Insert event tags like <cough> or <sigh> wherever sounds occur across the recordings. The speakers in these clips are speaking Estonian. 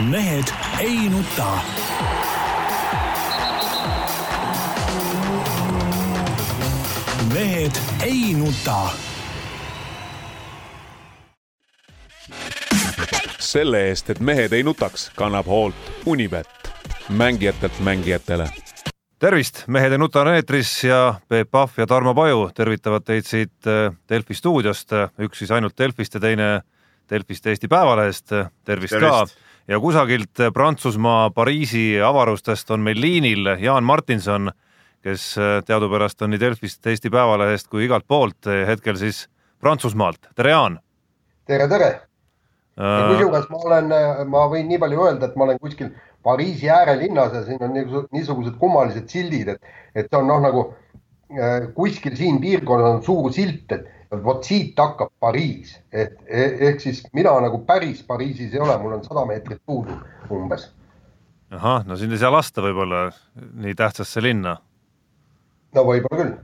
mehed ei nuta. mehed ei nuta. selle eest, et mehed ei nutaks, kannab hoolt Unibet, mängijatelt mängijatele tervist, Mehed ei nuta on eetris ja Peep Pahv ja Tarmo Paju tervitavad teid siit äh, Delfi stuudiost, üks siis ainult Delfist ja teine Delfist Eesti Päevalehest, tervist, tervist. ka. Ja kusagilt Prantsusmaa Pariisi avarustest on meil liinil Jaan Martinson, kes äh, teadupärast on nii Delfist, Eesti Päevalehest kui igalt poolt hetkel siis Prantsusmaalt, tere Jaan! tere, tere! Äh, kusjuures ma olen, ma võin nii palju öelda, et ma olen kuskil Pariisi äärelinnas ja siin on niisugused kummalised sildid, et, et see on noh, nagu kuskil siin piirkonnas on suur silt, et vot siit hakkab Pariis, et e, ehk siis mina nagu päris Pariisis ei ole, mul on sada meetrit puudu umbes. ahah, no sind ei saa lasta võib-olla nii tähtsasse linna. no võib-olla küll.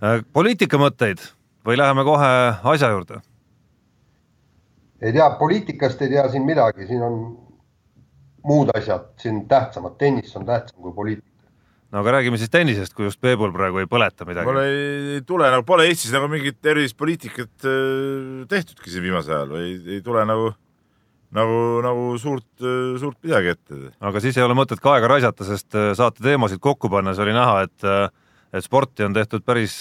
Äh, poliitika mõtteid või läheme kohe asja juurde? ei tea, poliitikast ei tea siin midagi, siin on muud asjad siin tähtsamad, tennis on tähtsam kui poliitika. No aga räägime siis tennisest, kui just Peebul praegu ei põleta midagi. mul ei, ei tule nagu, pole Eestis nagu mingit erilist poliitikat äh, tehtudki siin viimasel ajal või ei, ei tule nagu, nagu, nagu suurt, suurt midagi ette. aga siis ei ole mõtet ka aega raisata, sest äh, saate teemasid kokku pannes oli näha, et äh, et sporti on tehtud päris,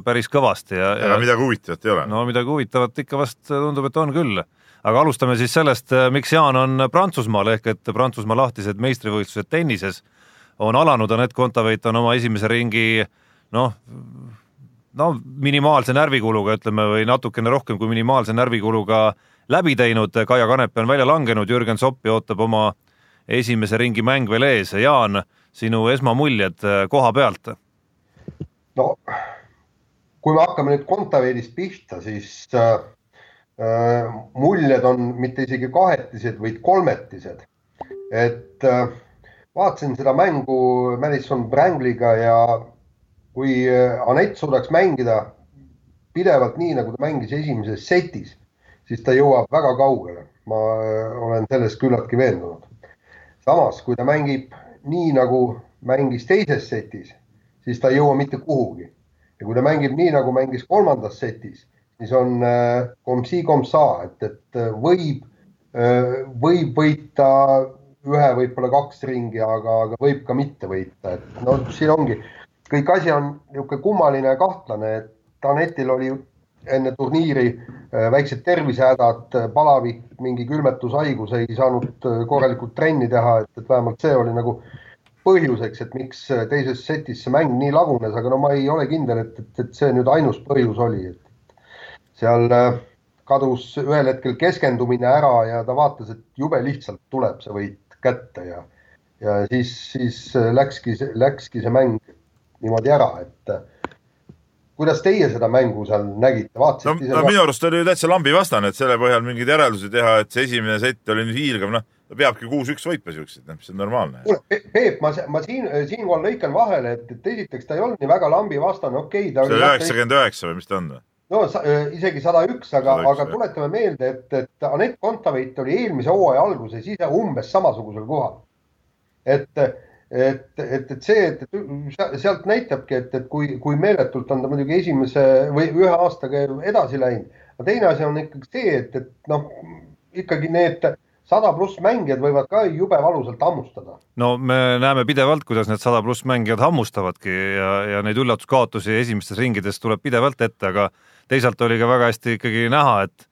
päris kõvasti ja. ega midagi huvitavat ei ole. no midagi huvitavat ikka vast tundub, et on küll aga alustame siis sellest, äh, miks Jaan on Prantsusmaal ehk et Prantsusmaa lahtised meistrivõistlused tennises on alanud, Anett Kontaveit on oma esimese ringi noh, no minimaalse närvikuluga ütleme või natukene rohkem kui minimaalse närvikuluga läbi teinud, Kaia Kanepi on välja langenud, Jürgen Soppi ootab oma esimese ringi mäng veel ees. Jaan, sinu esmamuljed äh, koha pealt? no kui me hakkame nüüd Kontaveidist pihta, siis Äh, muljed on mitte isegi kahetised, vaid kolmetised. et äh, vaatasin seda mängu Madison Brangliga ja kui äh, Anett suudaks mängida pidevalt nii, nagu ta mängis esimeses setis, siis ta jõuab väga kaugele. ma olen selles küllaltki veendunud. samas, kui ta mängib nii, nagu mängis teises setis, siis ta ei jõua mitte kuhugi. ja kui ta mängib nii, nagu mängis kolmandas setis siis on äh, komsa, et, et äh, võib, äh, võib võita ühe, võib-olla kaks ringi, aga, aga võib ka mitte võita, et no siin ongi, kõik asi on niisugune kummaline ja kahtlane, et Tanetil oli enne turniiri väiksed tervisehädad, palavik, mingi külmetushaigus, ei saanud korralikult trenni teha, et, vähemalt see oli nagu põhjuseks, et miks teises setis see mäng nii lagunes, aga no ma ei ole kindel, et, et, et see nüüd ainus põhjus oli, et seal äh, kadus ühel hetkel keskendumine ära ja ta vaatas, et jube lihtsalt tuleb see võit kätte ja, ja siis, siis äh, läkski, läkski see mäng niimoodi ära, et äh, kuidas teie seda mängu seal nägite, vaatasite no, no minu arust oli ju täitsa lambivastane, et selle põhjal mingeid järeldusi teha, et see esimene sett oli nüüd hiilgav, noh, ta peabki kuus-üks võitma siukseid, noh, mis on normaalne. Peep, ma, ma siin, siinkohal lõikan vahele, et, et esiteks ta ei olnud nii väga lambivastane, okei okay,. see oli üheksakümmend üheksa või mis ta on või? No äh, isegi sada üks, aga, aga tuletame meelde, et, et Anett Kontaveit oli eelmise hooaja alguses ise umbes samasugusel kohal. et, et, et, et see, et sealt näitabki, et, et kui, kui meeletult on ta muidugi esimese või ühe aastaga edasi läinud. aga teine asi on ikkagi see, et, et noh, ikkagi need sada pluss mängijad võivad ka jube valusalt hammustada. no me näeme pidevalt, kuidas need sada pluss mängijad hammustavadki ja, ja neid üllatuskaotusi esimestes ringides tuleb pidevalt ette, aga teisalt oli ka väga hästi ikkagi näha, et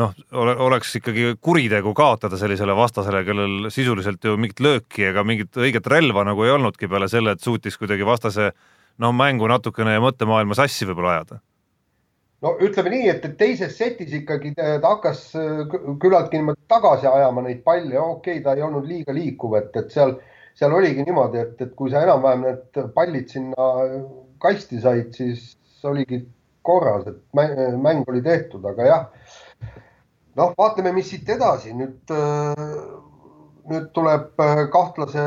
noh, oleks ikkagi kuritegu kaotada sellisele vastasele, kellel sisuliselt ju mingit lööki ega mingit õiget relva nagu ei olnudki peale selle, et suutis kuidagi vastase noh, mängu natukene ja mõttemaailma sassi võib-olla ajada no ütleme nii, et, teises setis ikkagi ta hakkas äh, küllaltki niimoodi tagasi ajama neid palle, okei okay,, ta ei olnud liiga liikuv, et, et seal, seal oligi niimoodi, et, et kui sa enam-vähem need pallid sinna kasti said, siis oligi korras, et mäng, mäng oli tehtud, aga jah. noh, vaatame, mis siit edasi nüüd. Äh, nüüd tuleb äh, kahtlase,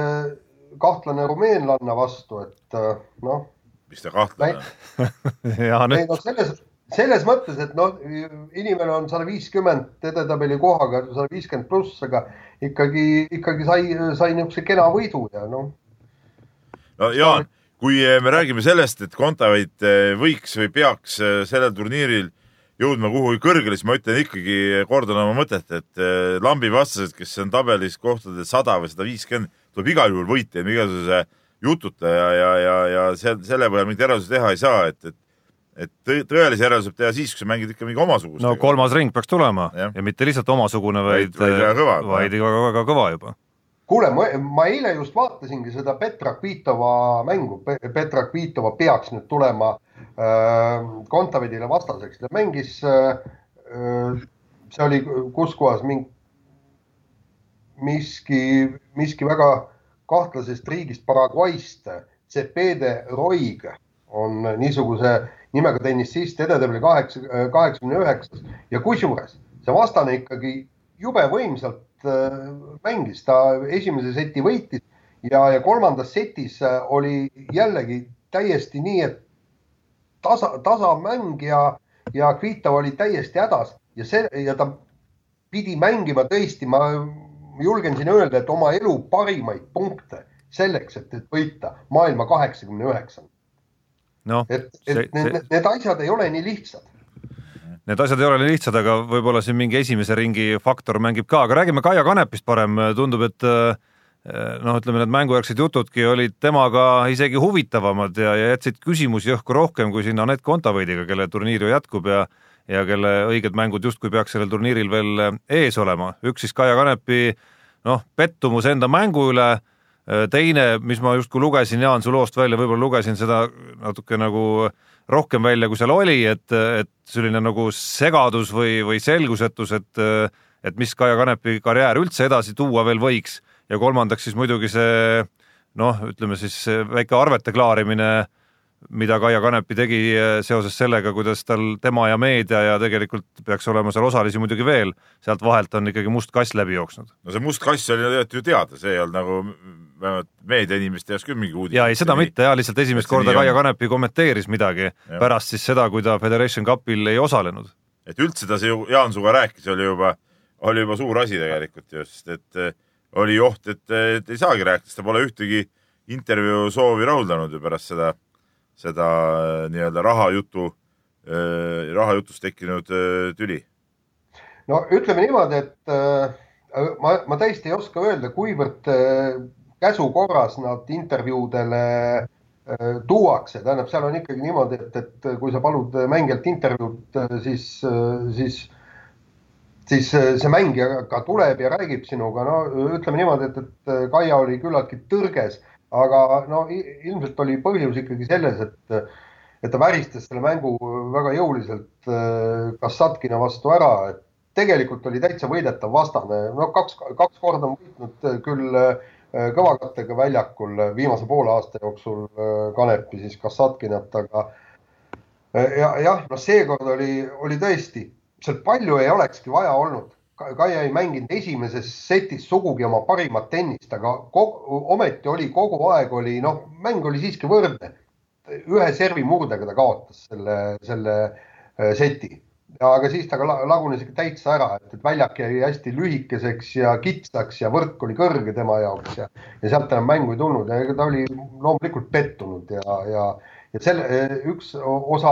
kahtlane rumeenlanna vastu, et noh. mis ta kahtlane on? <laughs> ei no selles selles mõttes, et noh, inimene on sada viiskümmend edetabeli kohaga, sada viiskümmend pluss, aga ikkagi, ikkagi sai, sai niisuguse kena võidu ja noh. no Jaan, kui me räägime sellest, et Kontaveit eh, võiks või peaks eh, sellel turniiril jõudma kuhugi kõrgele, siis ma ütlen ikkagi, kordan oma mõtet, et eh, lambi vastased, kes on tabelis kohtadel sada või sada viiskümmend, tuleb igal juhul võita ilma igasuguse jututa ja, ja, ja, ja selle põhjal mingit järeldusi teha ei saa, et, et et tõelise järeldusi saab teha siis, kui sa mängid ikka mingi omasugust. no kolmas ring peaks tulema. Ja, ja mitte lihtsalt omasugune, vaid, vaid väga kõva, vaid väga, väga kõva juba. kuule, ma eile just vaatasingi seda Petra Kvitova mängu, Petra Kvitova peaks nüüd tulema äh, Kontaveidile vastaseks, ta mängis äh,, see oli kus kohas mingi miski, miski väga kahtlasest riigist Paraguayst, Cepede Roig on niisuguse nimega tennissist, edetabeli kaheksa, kaheksakümne üheksas. Ja kusjuures see vastane ikkagi jube võimsalt äh, mängis, ta esimese seti võitis ja, ja kolmandas setis äh, oli jällegi täiesti nii, et tasa, tasamäng ja, ja Kvitov oli täiesti hädas. Ja see ja ta pidi mängima tõesti, ma julgen siin öelda, et oma elu parimaid punkte selleks, et, et võita maailma kaheksakümne üheksanda no,. et, et see, need, see... need asjad ei ole nii lihtsad. Need asjad ei ole nii lihtsad, aga võib-olla siin mingi esimese ringi faktor mängib ka, aga räägime Kaia Kanepist parem, tundub, et äh, noh, ütleme need mängujärgsed jutudki olid temaga isegi huvitavamad ja, ja jätsid küsimusi õhku rohkem kui siin Anett Kontaveidiga, kelle turniir ju jätkub ja ja kelle õiged mängud justkui peaks sellel turniiril veel ees olema. üks siis Kaia Kanepi noh, pettumus enda mängu üle teine, mis ma justkui lugesin Jaan su loost välja, võib-olla lugesin seda natuke nagu rohkem välja, kui seal oli, et, et selline nagu segadus või, või selgusetus, et, et mis Kaia Kanepi karjäär üldse edasi tuua veel võiks. ja kolmandaks siis muidugi see noh, ütleme siis väike arvete klaarimine mida Kaia Kanepi tegi eh, seoses sellega, kuidas tal, tema ja meedia ja tegelikult peaks olema seal osalisi muidugi veel, sealt vahelt on ikkagi must kass läbi jooksnud. no see must kass oli tegelikult ju teada, see ei olnud nagu vähemalt meediainimeste jaoks küll mingi uudis. ja ei, seda nii, mitte ja lihtsalt esimest korda Kaia Kanepi kommenteeris midagi ja. pärast siis seda, kui ta Federation Cupil ei osalenud. et üldse ta see Jaan sinuga rääkis, oli juba, oli juba suur asi tegelikult ju, sest et eh, oli oht, et, et ei saagi rääkida, sest ta pole ühtegi intervjuu soovi rahuldanud ju pärast seda seda äh, nii-öelda rahajutu, äh, rahajutust tekkinud äh, tüli? no ütleme niimoodi, et ma, ma tõesti ei oska öelda, kuivõrd käsu korras nad intervjuudele tuuakse, tähendab, seal on ikkagi niimoodi, et, et kui sa palud mängijalt intervjuud, siis, siis, siis see mängija ka tuleb ja räägib sinuga, no ütleme niimoodi, et, et Kaia oli küllaltki tõrges aga no ilmselt oli põhjus ikkagi selles, et, et ta väristas selle mängu väga jõuliselt äh, Kassatkina vastu ära, et tegelikult oli täitsa võidetav vastane, no kaks, kaks korda on võitnud äh, küll äh, kõvakattega väljakul viimase poole aasta jooksul Kanepi siis Kassatkinat, aga ja jah, noh, seekord oli, oli tõesti, seal palju ei olekski vaja olnud Kaia ei mänginud esimeses setis sugugi oma parimat tennist, aga kogu, ometi oli kogu aeg oli, noh, mäng oli siiski võrdne. ühe servi murdega ta kaotas selle, selle äh, seti. aga siis ta lagunes ikka täitsa ära, et väljak jäi hästi lühikeseks ja kitsaks ja võrk oli kõrge tema jaoks ja, ja sealt enam mängu ei tulnud ja ega ta oli loomulikult pettunud ja, ja, ja selle üks osa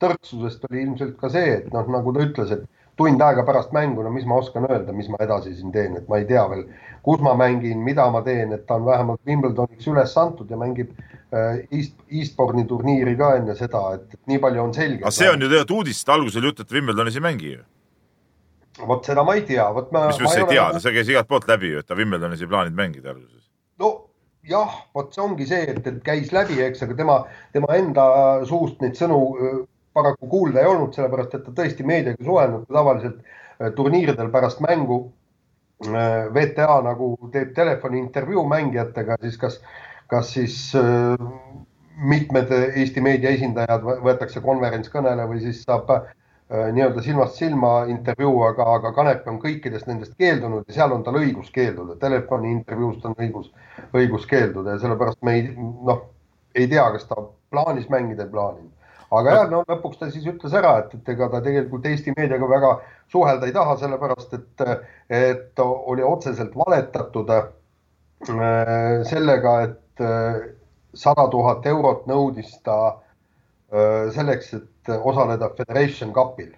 tõrksusest oli ilmselt ka see, et noh, nagu ta ütles, et tund aega pärast mängu, no mis ma oskan öelda, mis ma edasi siin teen, et ma ei tea veel, kus ma mängin, mida ma teen, et ta on vähemalt Wimbledoniks üles antud ja mängib äh, East, Eastbourne'i turniiri ka enne seda, et nii palju on selge. aga see on ju tegelikult uudis, oli jutt, et Wimbledonis ei mängi ju. vot seda ma ei tea, vot ma. mis mõttes ei tea, no see käis igalt poolt läbi ju, et ta Wimbledonis ei plaaninud mängida alguses. no jah, vot see ongi see, et, et käis läbi, eks, aga tema, tema enda suust neid sõnu paraku kuulda ei olnud, sellepärast et ta tõesti meediaga suhelnud tavaliselt äh, turniiridel pärast mängu. Äh, VTA nagu teeb telefoniintervjuu mängijatega, siis kas, kas siis äh, mitmed Eesti meedia esindajad võetakse konverentskõnele või siis saab nii-öelda silmast silma intervjuu, aga, aga Kanep on kõikidest nendest keeldunud ja seal on tal õigus keelduda, telefoni intervjuust on õigus, õigus keelduda ja sellepärast me ei, noh, ei tea, kas ta plaanis mängida, ei plaaninud aga jah, no lõpuks ta siis ütles ära, et, et ega ta tegelikult Eesti meediaga väga suhelda ei taha, sellepärast et, et oli otseselt valetatud äh, sellega, et äh, sada tuhat eurot nõudis ta äh, selleks, et osaleda Federation Cupil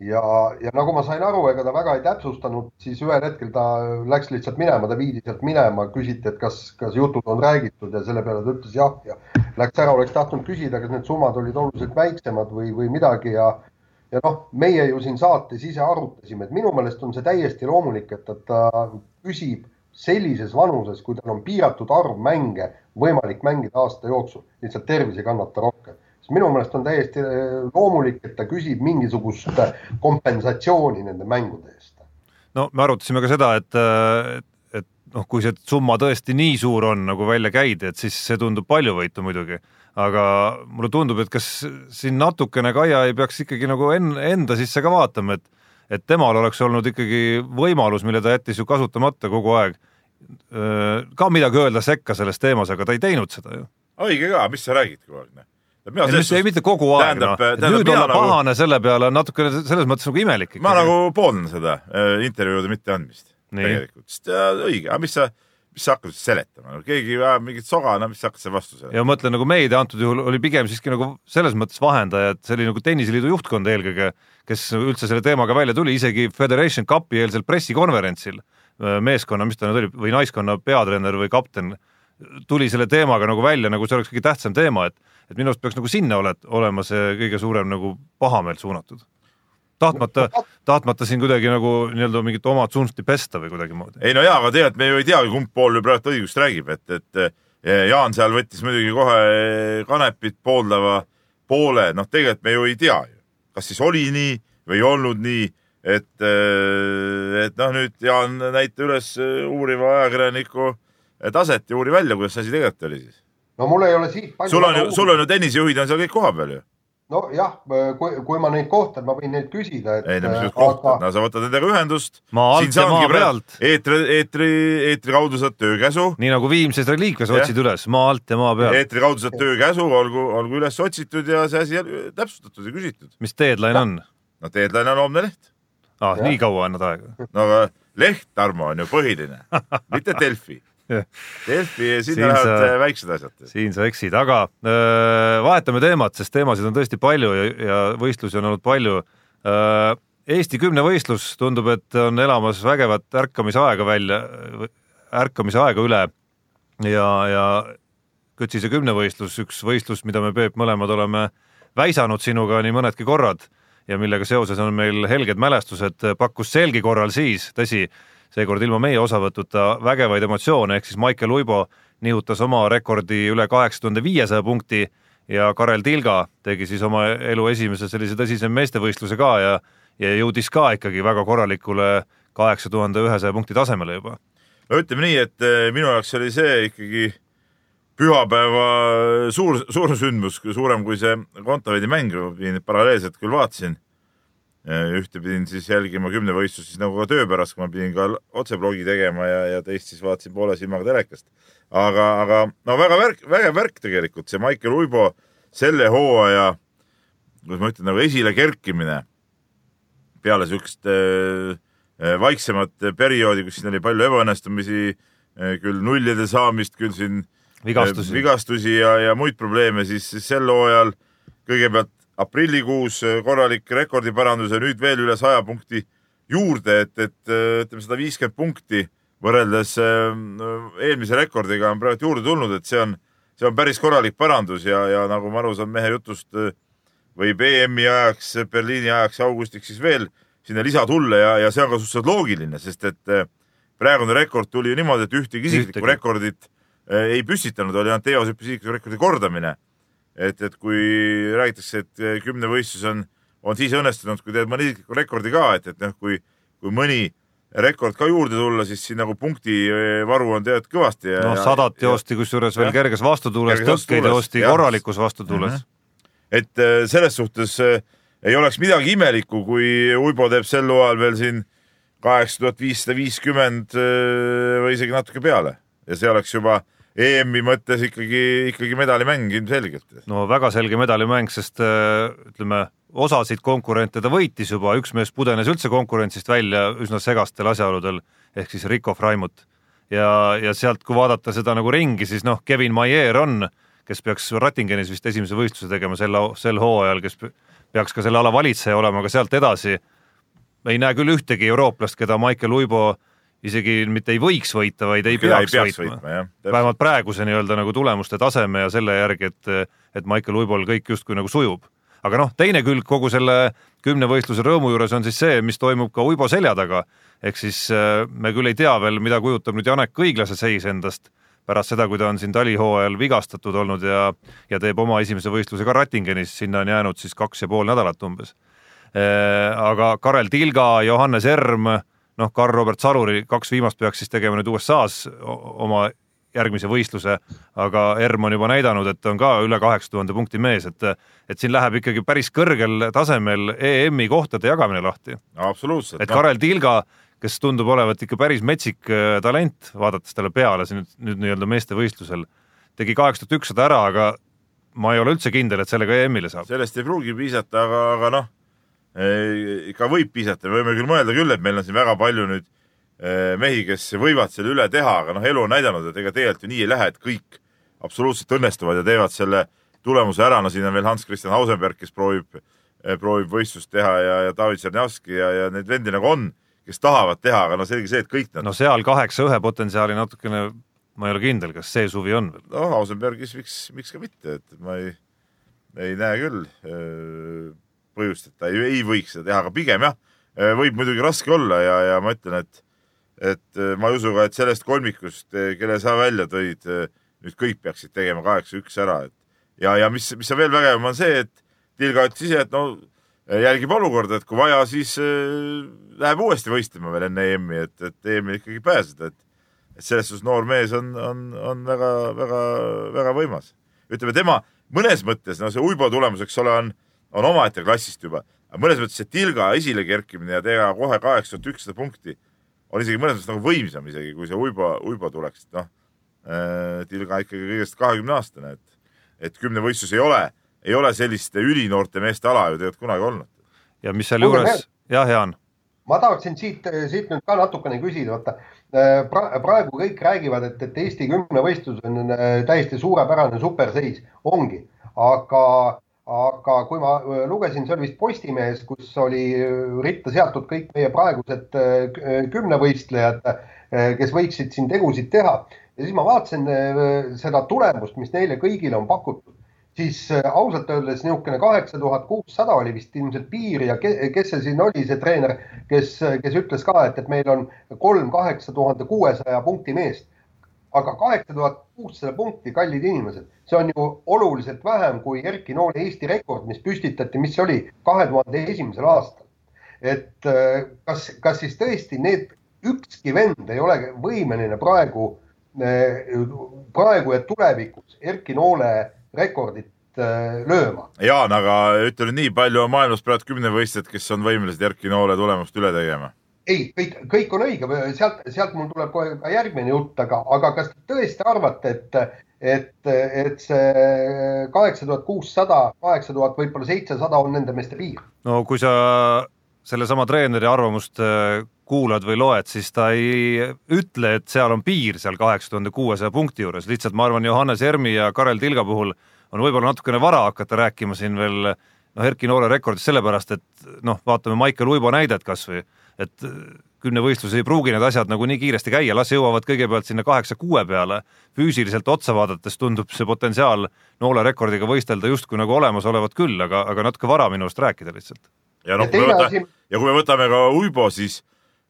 ja, ja nagu ma sain aru, ega ta väga ei täpsustanud, siis ühel hetkel ta läks lihtsalt minema, ta viidi sealt minema, küsiti, et kas, kas jutud on räägitud ja selle peale ta ütles jah ja läks ära, oleks tahtnud küsida, kas need summad olid oluliselt väiksemad või, või midagi ja ja noh, meie ju siin saates ise arutasime, et minu meelest on see täiesti loomulik, et, et ta küsib sellises vanuses, kui tal on piiratud arv mänge võimalik mängida aasta jooksul, lihtsalt tervis ei kannata rohkem minu meelest on täiesti äh, loomulik, et ta küsib mingisugust äh, kompensatsiooni nende mängude eest. no me arutasime ka seda, et, äh, et noh, kui see summa tõesti nii suur on, nagu välja käidi, et siis see tundub paljuvõitu muidugi, aga mulle tundub, et kas siin natukene Kaia ei peaks ikkagi nagu en, enda sisse ka vaatama, et et temal oleks olnud ikkagi võimalus, mille ta jättis ju kasutamata kogu aeg, ka midagi öelda sekka selles teemas, aga ta ei teinud seda ju. õige ka, mis sa räägid kogu aeg, noh mina selles suhtes. mitte kogu aeg, noh. nüüd olla nagu... pahane selle peale on natukene selles mõttes nagu imelik. ma nagu pooldan seda äh, intervjuude mitteandmist tegelikult, sest äh, õige, aga mis sa, mis sa hakkad seletama, keegi ajab mingit soga, no mis sa hakkad selle vastu seletama. ja mõtlen nagu meedia antud juhul oli pigem siiski nagu selles mõttes vahendaja, et see oli nagu tenniseliidu juhtkond eelkõige, kes üldse selle teemaga välja tuli, isegi Federation Cupi eelsel pressikonverentsil äh, meeskonna, mis ta nüüd oli, või naiskonna peatreener või kapten tuli selle teemaga nagu välja, nagu see oleks kõige tähtsam teema, et et minu arust peaks nagu sinna oled, olema see kõige suurem nagu pahameel suunatud. tahtmata, tahtmata siin kuidagi nagu nii-öelda mingit oma tsunfti pesta või kuidagimoodi. ei no jaa, aga tegelikult me ju ei teagi, kumb pool ju praegu õigust räägib, et, et eh, Jaan seal võttis muidugi kohe Kanepit pooldava poole, noh, tegelikult me ju ei tea ju, kas siis oli nii või ei olnud nii, et, eh, et noh, nüüd Jaan näita üles uuriva ajakirjaniku taset ja uuri välja, kuidas see asi tegelikult oli siis no mul ei ole siit sul on ju, sul on ju tennisejuhid on seal kõik kohapeal ju nojah, kui, kui ma neid kohtan, ma võin neid küsida, et. ei no mis nüüd kohtad aga..., no sa võtad nendega ühendust. eetri, eetri, eetri kaudu saad töökäsu. nii nagu Viimses reliikvias otsid üles, maa alt ja maa pealt. eetri kaudu saad töökäsu, olgu, olgu üles otsitud ja see asi täpsustatud ja küsitud. mis deadline on? no deadline on homne leht. aa, nii kaua annad aega? no aga leht, Tarmo, on ju põhiline mitte Delfi <laughs> Delfi, sinna lähevad sa, väiksed asjad. siin sa eksid, aga öö, vahetame teemat, sest teemasid on tõesti palju ja, ja võistlusi on olnud palju. Eesti kümnevõistlus tundub, et on elamas vägevat ärkamisaega välja, ärkamise aega üle ja, ja Kõtsise kümnevõistlus, üks võistlus, mida me, Peep, mõlemad oleme väisanud sinuga nii mõnedki korrad ja millega seoses on meil helged mälestused, pakkus selgi korral siis, tõsi, seekord ilma meie osavõtuta vägevaid emotsioone, ehk siis Maicel Uibo nihutas oma rekordi üle kaheksa tuhande viiesaja punkti ja Karel Tilga tegi siis oma elu esimese sellise tõsise meestevõistluse ka ja ja jõudis ka ikkagi väga korralikule kaheksa tuhande ühesaja punkti tasemele juba. no ütleme nii, et eh, minu jaoks oli see ikkagi pühapäeva suur, suur sündmus, suurem kui see Kontaveidi mäng, paralleelselt küll vaatasin ühte pidin siis jälgima kümnevõistlust siis nagu ka töö pärast, kui ma pidin ka otseblogi tegema ja, ja teist siis vaatasin poole silmaga telekast. aga, aga no väga värk, vägev värk tegelikult see Maicel Uibo selle hooaja, kuidas ma ütlen, nagu esile kerkimine peale siukest äh, äh, vaiksemat perioodi, kus siin oli palju ebaõnnestumisi äh,, küll nullide saamist, küll siin vigastusi, äh, vigastusi ja, ja muid probleeme, siis sel hooajal kõigepealt aprillikuus äh, korralik rekordiparandus ja nüüd veel üle saja punkti juurde, et, et äh, ütleme sada viiskümmend punkti võrreldes äh, eelmise rekordiga on praegu juurde tulnud, et see on, see on päris korralik parandus ja, ja nagu ma aru saan mehe jutust, võib EM-i ajaks, Berliini ajaks, augustiks siis veel sinna lisa tulla ja, ja see on ka suhteliselt loogiline, sest et praegune rekord tuli ju niimoodi, et ühtegi isiklikku rekordit ei püstitanud, oli ainult eos isikliku rekordi kordamine et, et kui räägitakse, et eh, kümnevõistlus on, on siis õnnestunud, kui teed mõne isikliku rekordi ka, et, et noh, kui, kui mõni rekord ka juurde tulla, siis siin nagu punktivaru on tegelikult kõvasti. no sadat joosti kusjuures veel kerges vastutuules, tõkkeid joosti korralikus vastutuules mm. -hmm. et eh, selles suhtes eh, ei oleks midagi imelikku, kui Uibo teeb sel hooajal veel siin kaheksa tuhat viissada viiskümmend või isegi natuke peale ja see oleks juba EM-i mõttes ikkagi, ikkagi medalimäng ilmselgelt. no väga selge medalimäng, sest äh, ütleme, osasid konkurente ta võitis juba, üks mees pudenes üldse konkurentsist välja üsna segastel asjaoludel, ehk siis Rico Freimut. ja, ja sealt, kui vaadata seda nagu ringi, siis noh, Kevin Maier on, kes peaks Rattingenis vist esimese võistluse tegema sel, sel hooajal, kes peaks ka selle ala valitseja olema, aga sealt edasi ei näe küll ühtegi eurooplast, keda Michael Uibo isegi mitte ei võiks võita, vaid ei peaks, ei peaks võitma, võitma, vähemalt praeguse nii-öelda nagu tulemuste taseme ja selle järgi, et, et Michael Uibol kõik justkui nagu sujub. aga noh, teine külg kogu selle kümne võistluse rõõmu juures on siis see, mis toimub ka Uibo selja taga. ehk siis äh, me küll ei tea veel, mida kujutab nüüd Janek Õiglase seis endast pärast seda, kui ta on siin talihooajal vigastatud olnud ja, ja teeb oma esimese võistluse ka Rattingenis, sinna on jäänud siis kaks ja pool nädalat umbes Äh, aga Karel Tilga, Johannes Erm, noh, Karl-Robert Saruri, kaks viimast peaks siis tegema nüüd USA-s oma järgmise võistluse, aga Erm on juba näidanud, et on ka üle kaheksa tuhande punkti mees, et et siin läheb ikkagi päris kõrgel tasemel EM-i kohtade jagamine lahti. absoluutselt. et Karel Tilga, kes tundub olevat ikka päris metsik äh, talent, vaadates talle peale siin nüüd, nüüd nii-öelda meeste võistlusel, tegi kaheksa tuhat ükssada ära, aga ma ei ole üldse kindel, et sellega EM-ile saab. sellest ei pruugi piisata, aga, aga noh, ikka võib piisata, me võime küll mõelda küll, et meil on siin väga palju nüüd eh, mehi, kes võivad selle üle teha, aga noh, elu on näidanud, et ega tegelikult ju nii ei lähe, et kõik absoluutselt õnnestuvad ja teevad selle tulemuse ära, no siin on veel Hans-Christian Hausenberg, kes proovib, proovib võistlust teha ja, ja David Tšernjavski ja, ja neid vendi nagu on, kes tahavad teha, aga no selge see, et kõik nad no seal kaheksa ühe potentsiaali natukene, ma ei ole kindel, kas see suvi on veel. noh, Ausenbergis miks, miks ka mitte, et ma ei, ei näe küll öö, põhjust, et ta ei, ei võiks seda teha, aga pigem jah, võib muidugi raske olla ja, ja ma ütlen, et et öö, ma ei usu ka, et sellest kolmikust, kelle sa välja tõid, nüüd kõik peaksid tegema kaheksa-üks ära, et ja, ja mis, mis on veel vägevam, on see, et Tilga ütles ise, et no jälgib olukorda, et kui vaja, siis äh, läheb uuesti võistlema veel enne EM-i, et, et EM-il ikkagi pääseda, et et selles suhtes noor mees on, on, on väga-väga-väga võimas. ütleme tema mõnes mõttes, no see Uibo tulemus, eks ole, on, on omaette klassist juba, mõnes mõttes see Tilga esile kerkimine ja teha kohe kaheksa tuhat ükssada punkti on isegi mõnes mõttes nagu võimsam isegi, kui see Uibo, Uibo tuleks, et noh, Tilga ikkagi kõigest kahekümne aastane, et, et kümnevõistlus ei ole, ei ole selliste ülinoorte meeste ala ju tegelikult kunagi olnud. ja mis sealjuures, jah, Jaan. ma tahaksin siit, siit nüüd ka natukene küsida, vaata pra, praegu kõik räägivad, et, et Eesti kümnevõistlus on äh, täiesti suurepärane superseis, ongi, aga, aga kui ma äh, lugesin, see oli vist Postimehes, kus oli äh, ritta seatud kõik meie praegused kümnevõistlejad, kes võiksid siin tegusid teha ja siis ma vaatasin seda tulemust, mis neile kõigile on pakutud siis ausalt öeldes niisugune kaheksa tuhat kuussada oli vist ilmselt piir ja kes see siin oli, see treener, kes, kes ütles ka, et, et meil on kolm kaheksa tuhande kuuesaja punkti meest. Aga kaheksa tuhat kuussada punkti, kallid inimesed, see on ju oluliselt vähem kui Erki Noole Eesti rekord, mis püstitati, mis oli kahe tuhande esimesel aastal. et kas, kas siis tõesti need, ükski vend ei ole võimeline praegu, praegu ja tulevikus Erki Noole rekordit äh, lööma. Jaan, aga ütle nüüd nii palju on maailmas praegu kümnevõistjad, kes on võimelised Erki Noole tulemust üle tegema? Ei, kõik, kõik on õige, sealt, sealt mul tuleb kohe ka järgmine jutt, aga, aga kas te tõesti arvate, et, et, et see kaheksa tuhat kuussada, kaheksa tuhat, võib-olla seitsesada on nende meeste piir? no kui sa sellesama treeneri arvamust äh, kuulad või loed, siis ta ei ütle, et seal on piir seal kaheksa tuhande kuuesaja punkti juures, lihtsalt ma arvan, Johannes Ermi ja Karel Tilga puhul on võib-olla natukene vara hakata rääkima siin veel noh, Erki Noore rekordist sellepärast, et noh, vaatame Maicel Uibo näidet kas või, et kümnevõistlus ei pruugi need asjad nagu nii kiiresti käia, las jõuavad kõigepealt sinna kaheksa-kuue peale. füüsiliselt otsa vaadates tundub see potentsiaal Noole rekordiga võistelda justkui nagu olemas olevat küll, aga, aga natuke vara minu arust rääkida lihtsalt. ja noh, kui me võtame, ja kui me võtame ka Uibo, siis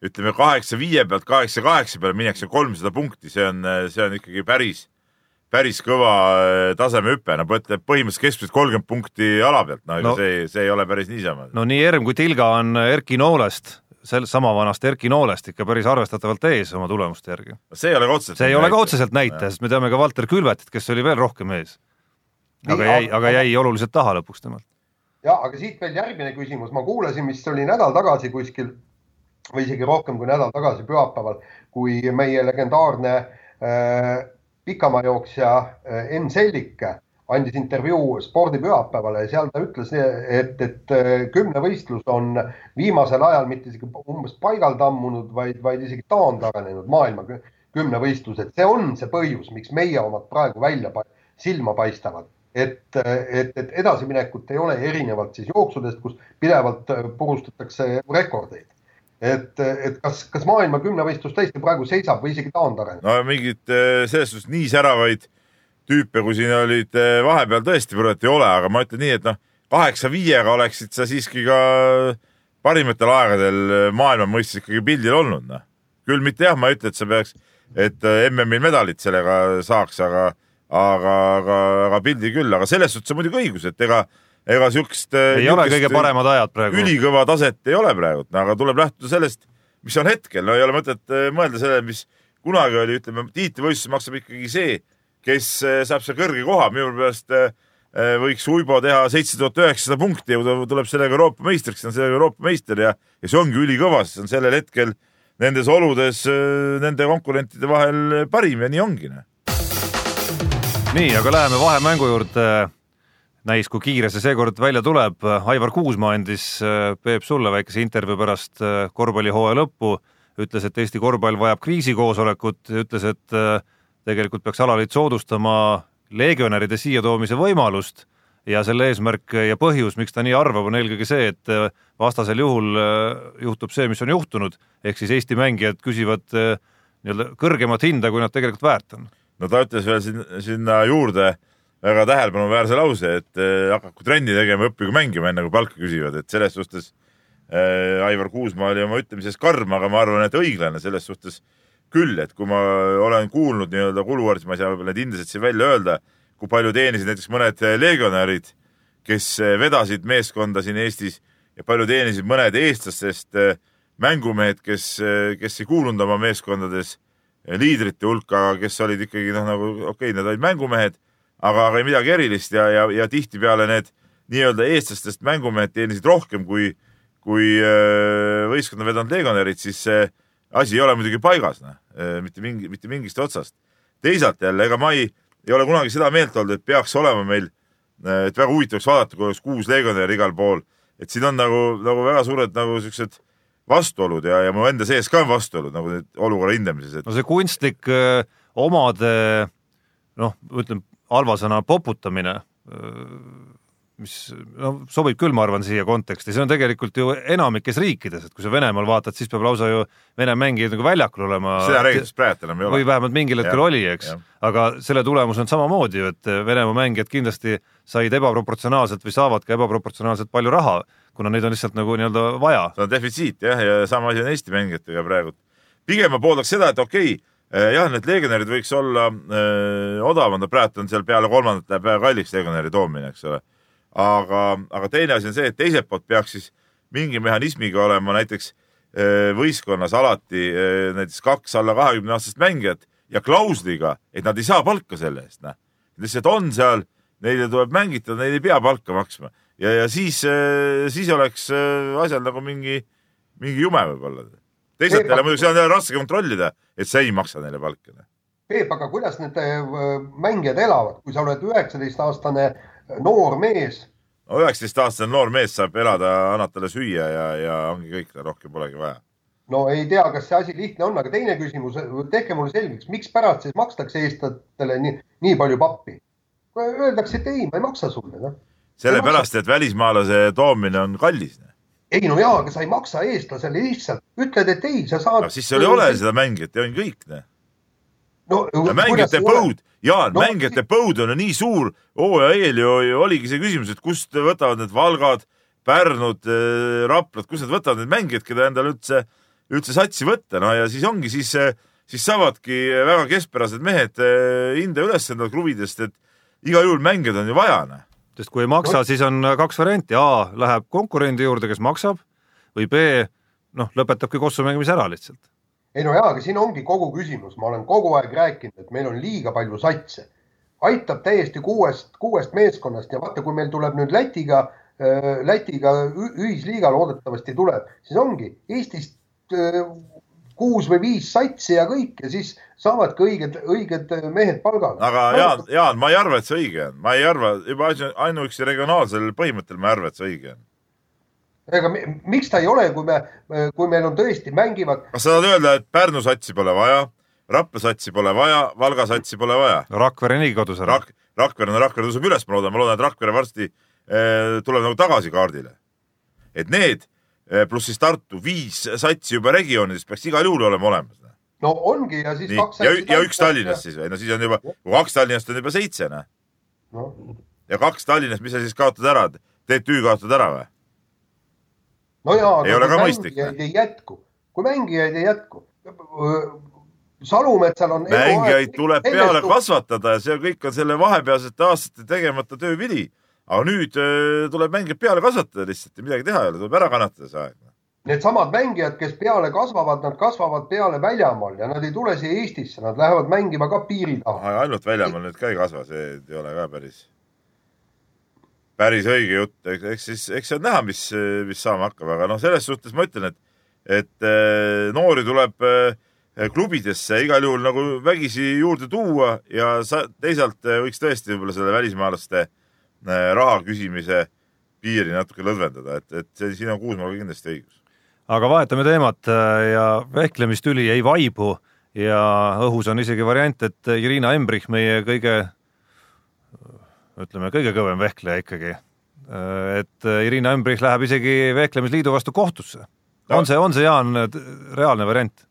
ütleme kaheksa viie pealt kaheksa kaheksa peale minnakse kolmsada punkti, see on, see on ikkagi päris, päris kõva äh, tasemehüpe, no põhimõtteliselt keskmiselt kolmkümmend punkti ala pealt, no, no see, see ei ole päris niisama. no nii Erm kui Tilga on Erki Noolest sel-, sama vanast Erki Noolest ikka päris arvestatavalt ees oma tulemuste järgi. see ei ole ka otseselt see ei ole ka otseselt näitaja, sest me teame ka Valter Külvetit, kes oli veel rohkem ees. aga jäi, aga jäi oluliselt taha lõpuks temalt. ja aga siit veel järgmine küsimus, ma kuulasin, vist oli nädal tagasi kuskil või isegi rohkem kui nädal tagasi pühapäeval, kui meie legendaarne äh, pikamaajooksja äh, Enn Sellik andis intervjuu spordipühapäevale ja seal ta ütles, et, et äh, kümnevõistlus on viimasel ajal mitte isegi umbes paigal tammunud, vaid, vaid isegi taandarenenud maailma kümnevõistlus, et see on see põhjus, miks meie omad praegu välja silma paistavad. Et, et, et edasiminekut ei ole erinevalt siis jooksudest, kus pidevalt purustatakse rekordeid. Et, et kas, kas maailma kümnevõistlus tõesti praegu seisab või isegi taandareneb? no mingit eh, selles suhtes nii säravaid tüüpe, kui siin olid eh, vahepeal tõesti praegu ei ole, aga ma ütlen nii, et noh, kaheksa viiega oleksid sa siiski ka parimatel aegadel maailma mõistes ikkagi pildil olnud, noh. küll mitte jah, ma ei ütle, et sa peaks, et eh, MM-il medalit sellega saaks, aga, aga, aga, aga pildi küll, aga selles suhtes on muidugi õigus, et ega ega siukest. Ei ole kõige paremad ajad praegu. ülikõva taset ei ole praegu, aga tuleb lähtuda sellest, mis on hetkel, no ei ole mõtet mõelda sellele, mis kunagi oli, ütleme tiitlivõistluses maksab ikkagi see, kes äh, saab seal kõrge koha, minu meelest võiks Uibo teha seitse tuhat üheksasada punkti ja tuleb sellega Euroopa meistriks, on sellega Euroopa meister ja, ja see ongi ülikõva, sest see on sellel hetkel nendes oludes nende konkurentide vahel parim ja nii ongi. Noh. nii, aga läheme vahemängu juurde näis, kui kiire see seekord välja tuleb. Aivar Kuusma andis, Peep, sulle väikese intervjuu pärast korvpallihooaja lõppu, ütles, et Eesti korvpall vajab kriisikoosolekut, ütles, et tegelikult peaks alaliit soodustama legionäride siia toomise võimalust ja selle eesmärk ja põhjus, miks ta nii arvab, on eelkõige see, et vastasel juhul juhtub see, mis on juhtunud, ehk siis Eesti mängijad küsivad nii-öelda kõrgemat hinda, kui nad tegelikult väärt on. no ta ütles veel sinna juurde väga tähelepanuväärse lause, et äh, hakaku trenni tegema, õppigu mängima, enne kui palka küsivad, et selles suhtes äh, Aivar Kuusmaa oli oma ütlemises karm, aga ma arvan, et õiglane selles suhtes küll, et kui ma olen kuulnud nii-öelda kuluaarides, ma ei saa võib-olla neid hindasid siin välja öelda, kui palju teenisid näiteks mõned legionärid, kes äh, vedasid meeskonda siin Eestis ja palju teenisid mõned eestlastest äh, mängumehed, kes, kes ei kuulunud oma meeskondades liidrite hulka, kes olid ikkagi noh, nagu okei okay,, nad olid mängumehed aga, aga ei midagi erilist ja, ja, ja tihtipeale need nii-öelda eestlastest mängumehed teenisid rohkem kui, kui äh, võistkonna vedanud legionärid, siis see asi ei ole muidugi paigas, noh, äh, mitte mingi, mitte mingist otsast. teisalt jälle, ega ma ei, ei ole kunagi seda meelt olnud, et peaks olema meil, äh, et väga huvitav oleks vaadata, kui oleks kuus legionäri igal pool, et siin on nagu, nagu väga suured nagu siuksed vastuolud ja, ja mu enda sees ka on vastuolud nagu olukorra hindamises et.... no see kunstlik öö, omade noh, ütleme halva sõna poputamine, mis no sobib küll, ma arvan, siia konteksti, see on tegelikult ju enamikes riikides, et kui sa Venemaal vaatad, siis peab lausa ju Vene mängijad nagu väljakul olema. seda reeglitest praegu enam ei ole. või vähemalt mingil hetkel oli, eks, aga selle tulemus on samamoodi ju, et Venemaa mängijad kindlasti said ebaproportsionaalselt või saavad ka ebaproportsionaalselt palju raha, kuna neid on lihtsalt nagu nii-öelda vaja. see on defitsiit jah, ja sama asi on Eesti mängijatega praegu. pigem ma pooldaks seda, et okei okay,, Äh, jah, need legionärid võiks olla öö, äh, odavamad, praegu on seal peale kolmandat läheb väga kalliks legionäri toomine, eks ole. Aga, aga teine asi on see, et teiselt poolt peaks siis mingi mehhanismiga olema näiteks äh, võistkonnas alati öö, näiteks kaks alla kahekümne aastast mängijat ja klausliga, et nad ei saa palka selle eest, noh. lihtsalt on seal, neile tuleb mängitada, neile ei pea palka maksma ja, ja siis, siis oleks asjal nagu mingi, mingi jume võib-olla teisalt jälle muidugi seda on jälle raske kontrollida, et see ei maksa neile palka. Peep, aga kuidas need äh, mängijad elavad, kui sa oled üheksateistaastane noor mees? no üheksateistaastane noor mees saab elada, annad talle süüa ja, ja ongi kõik, rohkem polegi vaja. no ei tea, kas see asi lihtne on, aga teine küsimus, tehke mulle selgeks, mikspärast siis makstakse eestlastele nii, nii palju pappi? Öeldakse, et ei, ma ei maksa sulle, noh. sellepärast, et välismaalase toomine on kallis ei no jaa, aga sa ei maksa eestlasele lihtsalt, ütled, et ei, sa saad. siis seal ei ole seda mängijat ja on kõik, noh. no, no mängijate põud, Jaan no,, mängijate põud on nii suur, hooaja eel ju, oligi see küsimus, et kust võtavad need Valgad, Pärnud, äh, Raplad, kust nad võtavad need mängijad, keda endale üldse, üldse satsi võtta, no ja siis ongi, siis, siis saavadki väga keskpärased mehed äh, hinde üles enda kluvidest, et igal juhul mängijad on ju vaja, noh sest kui ei maksa, siis on kaks varianti, A läheb konkurendi juurde, kes maksab või B noh, lõpetabki kossu mängimise ära lihtsalt. Ei no jaa, aga siin ongi kogu küsimus, ma olen kogu aeg rääkinud, et meil on liiga palju satse. aitab täiesti kuuest, kuuest meeskonnast ja vaata, kui meil tuleb nüüd Lätiga, Lätiga ühisliiga loodetavasti tuleb, siis ongi Eestist kuus või viis satsi ja kõik ja siis saavadki õiged, õiged mehed palgale. aga Jaan, Jaan, ma ei arva, et see õige on, ma ei arva, juba ainuüksi regionaalsel põhimõttel ma ei arva, et see õige on. Ega mi- miks ta ei ole, kui me, kui meil on tõesti mängivad kas sa tahad öelda, et Pärnu satsi pole vaja, Rapla satsi pole vaja, Valga satsi pole vaja? Rakvere niigi kodus ära Rak-, Rakvere, no Rakvere tõuseb üles, ma loodan, ma loodan, et Rakvere varsti eh, tuleb nagu tagasi kaardile. et need eh, pluss siis Tartu viis satsi juba regioonides peaks igal juhul olema olemas. no ongi ja siis nii, kaks ja, ja üks Tallinnast siis või, no siis on juba, kui kaks Tallinnast on juba seitse, noh. no,. ja kaks Tallinnast, mis sa siis kaotad ära, TTÜ kaotad ära või? No jaa, ka mõistlik, mängijaid ei jätku, kui mängijaid ei jätku. Salumetsal on. mängijaid tuleb peale. kasvatada ja see kõik on selle vahepealsete aastate tegemata töövili. aga nüüd öö, tuleb mängijaid peale kasvatada lihtsalt ja midagi teha ei ole, tuleb ära kannatada see aeg. Needsamad mängijad, kes peale kasvavad, nad kasvavad peale väljamaal ja nad ei tule siia Eestisse, nad lähevad mängima ka piiri taha. ainult väljamaal nüüd ka ei kasva, see ei ole ka päris, päris õige jutt, eks siis, eks see on näha, mis, mis saama hakkab, aga noh, selles suhtes ma ütlen, et, et eh, noori tuleb eh, klubidesse igal juhul nagu vägisi juurde tuua ja sa, teisalt eh, võiks tõesti võib-olla selle välismaalaste raha küsimise piiri natuke lõdvendada, et, et see, siin on Kuusmaal kindlasti õigus. aga vahetame teemat äh, ja vehklemistüli ei vaibu ja õhus on isegi variant, et Irina Embrich, meie kõige ütleme, kõige kõvem vehkleja ikkagi, et Irina Embrich läheb isegi Vehklemisliidu vastu kohtusse. on see, on see, Jaan, reaalne variant?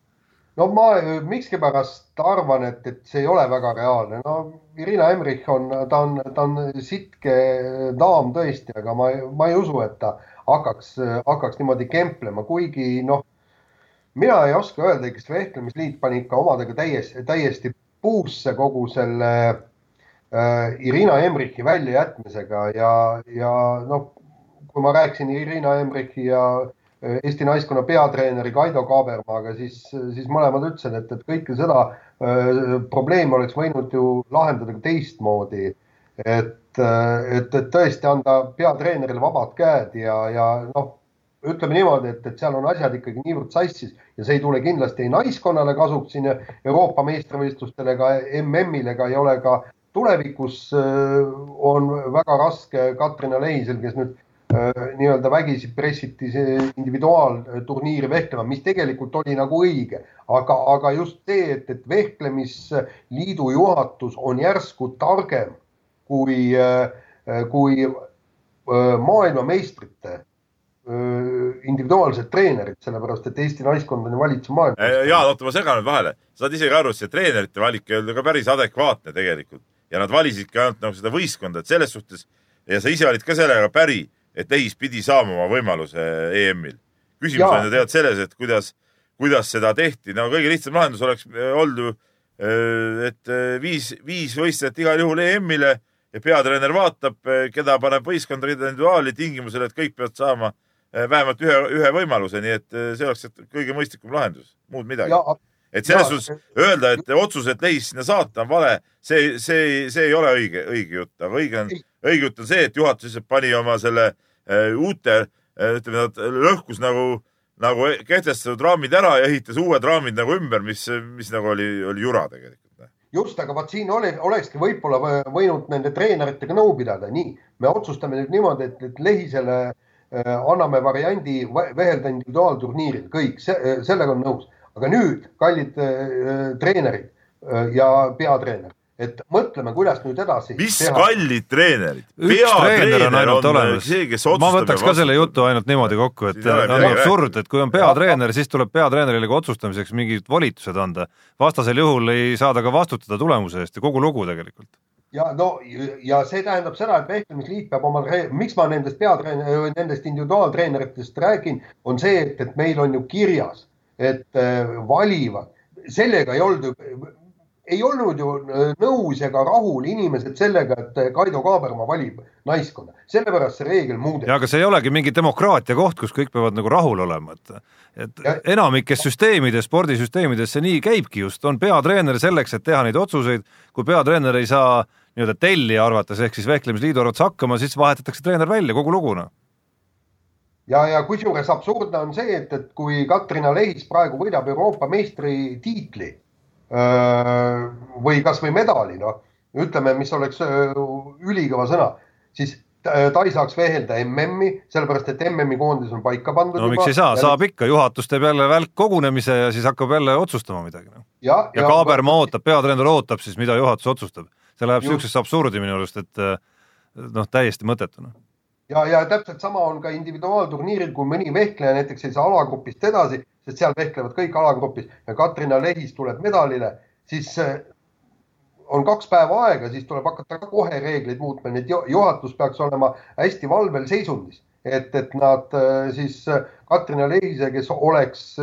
no ma miskipärast arvan, et, et see ei ole väga reaalne, no Irina Emrich on, ta on, ta on sitke daam tõesti, aga ma, ma ei usu, et ta hakkaks, hakkaks niimoodi kemplema, kuigi noh, mina ei oska öelda, kas Vehklemisliit pani ikka omadega täiesti, täiesti puusse kogu selle äh, Irina Emrichi väljajätmisega ja, ja noh, kui ma rääkisin Irina Emrichi ja äh, Eesti naiskonna peatreeneri Kaido Kaabermaaga, siis, siis mõlemad ütlesid, et, et kõike seda äh, probleemi oleks võinud ju lahendada ka teistmoodi. et, et, et tõesti anda peatreenerile vabad käed ja, ja noh, ütleme niimoodi, et, et seal on asjad ikkagi niivõrd sassis ja see ei tule kindlasti ei naiskonnale kasuks siin Euroopa meistrivõistlustel ega MM-il ega ei ole ka tulevikus äh, on väga raske Katrina Lehisel, kes nüüd äh, nii-öelda vägisi pressiti see individuaalturniiri vehklema, mis tegelikult oli nagu õige, aga, aga just see, et, et vehklemisliidu juhatus on järsku targem kui, kui äh, maailmameistrite äh, individuaalsed treenerid, sellepärast et Eesti naiskond on ju valitsev maailma. Jaan, oota, ma segan nüüd vahele. sa saad isegi aru, et see treenerite valik ei olnud ka päris adekvaatne tegelikult ja nad valisidki ainult nagu seda võistkonda, et selles suhtes ja sa ise olid ka sellega päri, et Lehis pidi saama oma võimaluse EM-il. küsimus Jaa. on ju tegelikult selles, et kuidas, kuidas seda tehti. no kõige lihtsam lahendus oleks äh, olnud ju, et äh, viis, viis võistlejat igal juhul EM-ile ja peatreener vaatab, keda paneb võistkonda individuaali tingimusel, et kõik peavad saama äh, vähemalt ühe, ühe võimaluse, nii et äh, see oleks kõige mõistlikum lahendus, muud midagi ja, et selles suhtes öelda, et otsus, et Lehis sinna saata on vale, see, see, see ei ole õige, õige jutt, aga õige on õige jutt on see, et juhatus lihtsalt pani oma selle äh, uute, ütleme, ta lõhkus nagu, nagu kehtestatud raamid ära ja ehitas uued raamid nagu ümber, mis, mis nagu oli, oli jura tegelikult. just, aga vot siin oli, olekski võib-olla võ- võinud nende treeneritega nõu pidada, nii, me otsustame nüüd niimoodi, et, et Lehisele äh, anname variandi vehelda individuaalturniiril, kõik, sellega on nõus, aga nüüd, kallid äh, treenerid äh, ja peatreener, et mõtleme, kuidas nüüd edasi mis kallid treenerid. üks treener on ainult olemas see, kes. ma võtaks ka selle jutu ainult niimoodi kokku, et on absurd, et kui on peatreener, siis tuleb peatreenerile ka otsustamiseks mingid volitused anda. vastasel juhul ei saa ta ka vastutada tulemuse eest ja kogu lugu tegelikult. ja no ja see tähendab seda, et vehklemisliit peab omal, miks ma nendest peatreen-, nendest individuaaltreeneritest räägin, on see, et, et meil on ju kirjas, et äh, valivad, sellega ei olnud ju, ei olnud ju äh, nõus ega rahul inimesed sellega, et äh, Kaido Kaaberma valib naiskonda, sellepärast see reegel muudeti. ja aga see ei olegi mingi demokraatia koht, kus kõik peavad nagu rahul olema, et et Ja- enamikes süsteemides, spordisüsteemides see nii käibki just, on peatreener selleks, et teha neid otsuseid, kui peatreener ei saa nii-öelda tellija arvates ehk siis vehklemisliidu arvates hakkama, siis vahetatakse treener välja, kogu lugu noh. ja, ja kusjuures absurdne on see, et, et kui Katrina Lehis praegu võidab Euroopa meistritiitli öö, või kasvõi medali, noh, ütleme, mis oleks öö, ülikõva sõna, siis ta ta ei saaks vehelda MM-i, sellepärast et MM-i koondis on paika pandud. no miks ei saa, saab ikka, juhatus teeb jälle välkkogunemise ja siis hakkab jälle otsustama midagi no.. ja, ja Kaabermaa ootab, peatreener ootab siis, mida juhatus otsustab. see läheb siuksesse absurdi minu arust, et äh, noh, täiesti mõttetu noh. ja, ja täpselt sama on ka individuaalturniiril, kui mõni vehkleja näiteks ei saa alagrupist edasi, sest seal vehklevad kõik alagrupis ja Katrina Lehis tuleb medalile, siis äh, on kaks päeva aega, siis tuleb hakata ka kohe reegleid muutma, nii et ju- juhatus peaks olema hästi valvel seisundis, et, et nad äh, siis äh, Katrina Lehise, kes oleks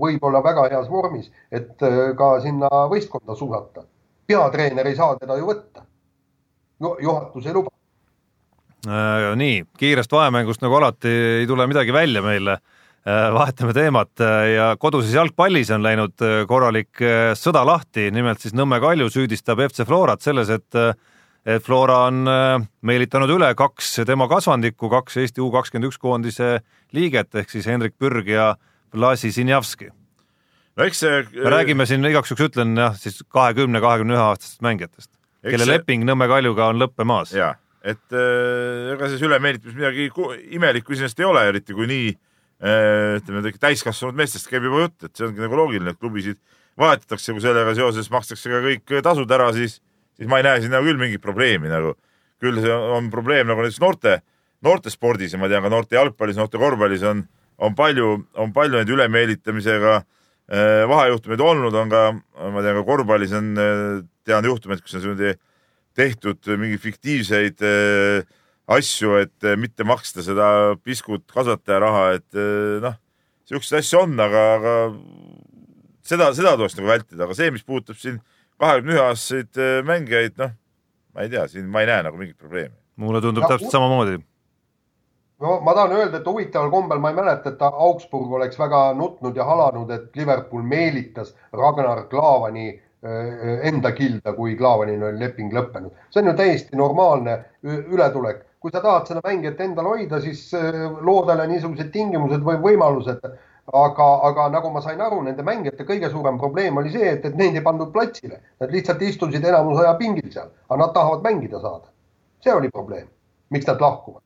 võib-olla väga heas vormis, et ka sinna võistkonda suunata. peatreener ei saa teda ju võtta. juhatus ei luba. Äh, nii, kiirest vahemängust nagu alati ei tule midagi välja meile. vahetame teemat äh, ja koduses jalgpallis on läinud äh, korralik äh, sõda lahti, nimelt siis Nõmme Kalju süüdistab FC Florat selles, et äh, et Flora on äh, meelitanud üle kaks tema kasvandikku, kaks Eesti U kakskümmend üks koondise liiget ehk siis Hendrik Pürg ja Vlasi Sinjavski. no eks see. me räägime siin igaks juhuks ütlen jah, siis kahekümne, kahekümne ühe aastastest mängijatest, kelle see- leping Nõmme Kaljuga on lõppemas. ja, et äh, ega siis ülemeelitus midagi ku- imelikku iseenesest ei ole, eriti kui nii äh, ütleme, täiskasvanud meestest käib juba jutt, et see ongi nagu loogiline, et klubisid vahetatakse, kui sellega seoses makstakse ka kõik tasud ära, siis, siis ma ei näe siin nagu küll mingit probleemi nagu. küll see on probleem nagu näiteks noorte, noortespordis ja ma tean ka noorte jalgpallis, noorte korvpallis on, on palju, on palju neid ülemeelitamisega äh, vahejuhtumeid olnud, on ka, ma tean ka korvpallis on, tean juhtumeid, kus on niimoodi tehtud mingeid fiktiivseid äh, asju, et äh, mitte maksta seda piskut kasvataja raha, et äh, noh, siukseid asju on, aga, aga seda, seda tuleks nagu vältida, aga see, mis puudutab siin kahekümne ühe aastaseid mängijaid, noh, ma ei tea, siin ma ei näe nagu mingit probleemi. mulle tundub Ja- täpselt samamoodi. no ma tahan öelda, et huvitaval kombel ma ei mäleta, et Augsburg oleks väga nutnud ja halanud, et Liverpool meelitas Ragnar Klavani enda kilda, kui Klavanil oli leping lõppenud. see on ju täiesti normaalne ületulek. kui sa tahad seda mängijat endal hoida, siis äh, loo talle niisugused tingimused või võimalused. aga, aga nagu ma sain aru, nende mängijate kõige suurem probleem oli see, et, et neid ei pandud platsile. Nad lihtsalt istusid enamus aja pingil seal, aga nad tahavad mängida saada. see oli probleem, miks nad lahkuvad.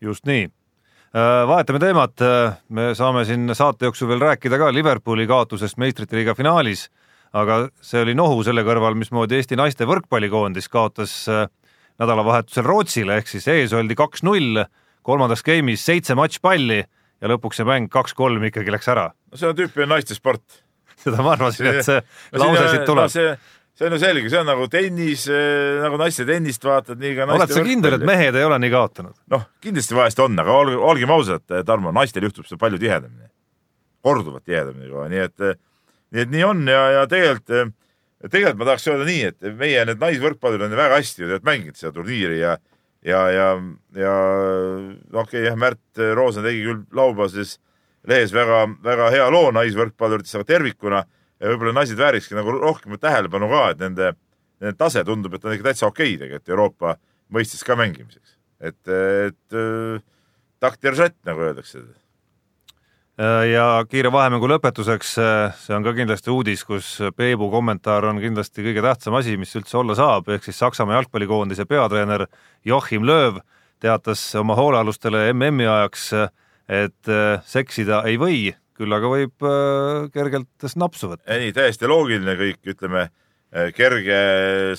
just nii. vahetame teemat, me saame siin saate jooksul veel rääkida ka Liverpooli kaotusest meistrite liiga finaalis, aga see oli nohu selle kõrval, mismoodi Eesti naiste võrkpallikoondis kaotas äh, nädalavahetusel Rootsile, ehk siis ees oldi kaks-null, kolmandas game'is seitse matšpalli ja lõpuks see mäng kaks-kolm ikkagi läks ära. no see on tüüpiline naistesport. <laughs> seda ma arvasin, et see lause siit tuleb. see, see on ju selge, see on nagu tennis, nagu naiste tennist vaatad, nii ka oled sa kindel, et mehed ei ole nii kaotanud? noh, kindlasti vahest on, aga olge, olgem ausad, Tarmo, naistel juhtub seda palju tihedamini, korduvalt tihedamini kohe, nii et, nii et nii on ja, ja tegelikult, tegelikult ma tahaks öelda nii, et meie need naisvõrkpallurid on väga hästi ju mänginud seda turniiri ja, ja, ja, ja okei okay,, jah, Märt Roosna tegi küll laupäevases lehes väga-väga hea loo naisvõrkpalluritest, aga tervikuna võib-olla naised väärikski nagu rohkem tähelepanu ka, et nende, nende tase tundub, et on ikka täitsa okei tegelikult Euroopa mõistes ka mängimiseks. et, et takt ja žett, nagu öeldakse. Äh, ja kiire vahemängu lõpetuseks, see on ka kindlasti uudis, kus Peebu kommentaar on kindlasti kõige tähtsam asi, mis üldse olla saab, ehk siis Saksamaa jalgpallikoondise peatreener Joachim Lööv teatas oma hoolealustele MM-i ajaks, et äh, seksida ei või, küll aga võib äh, kergelt snapsu võtta. ei, täiesti loogiline kõik, ütleme, kerge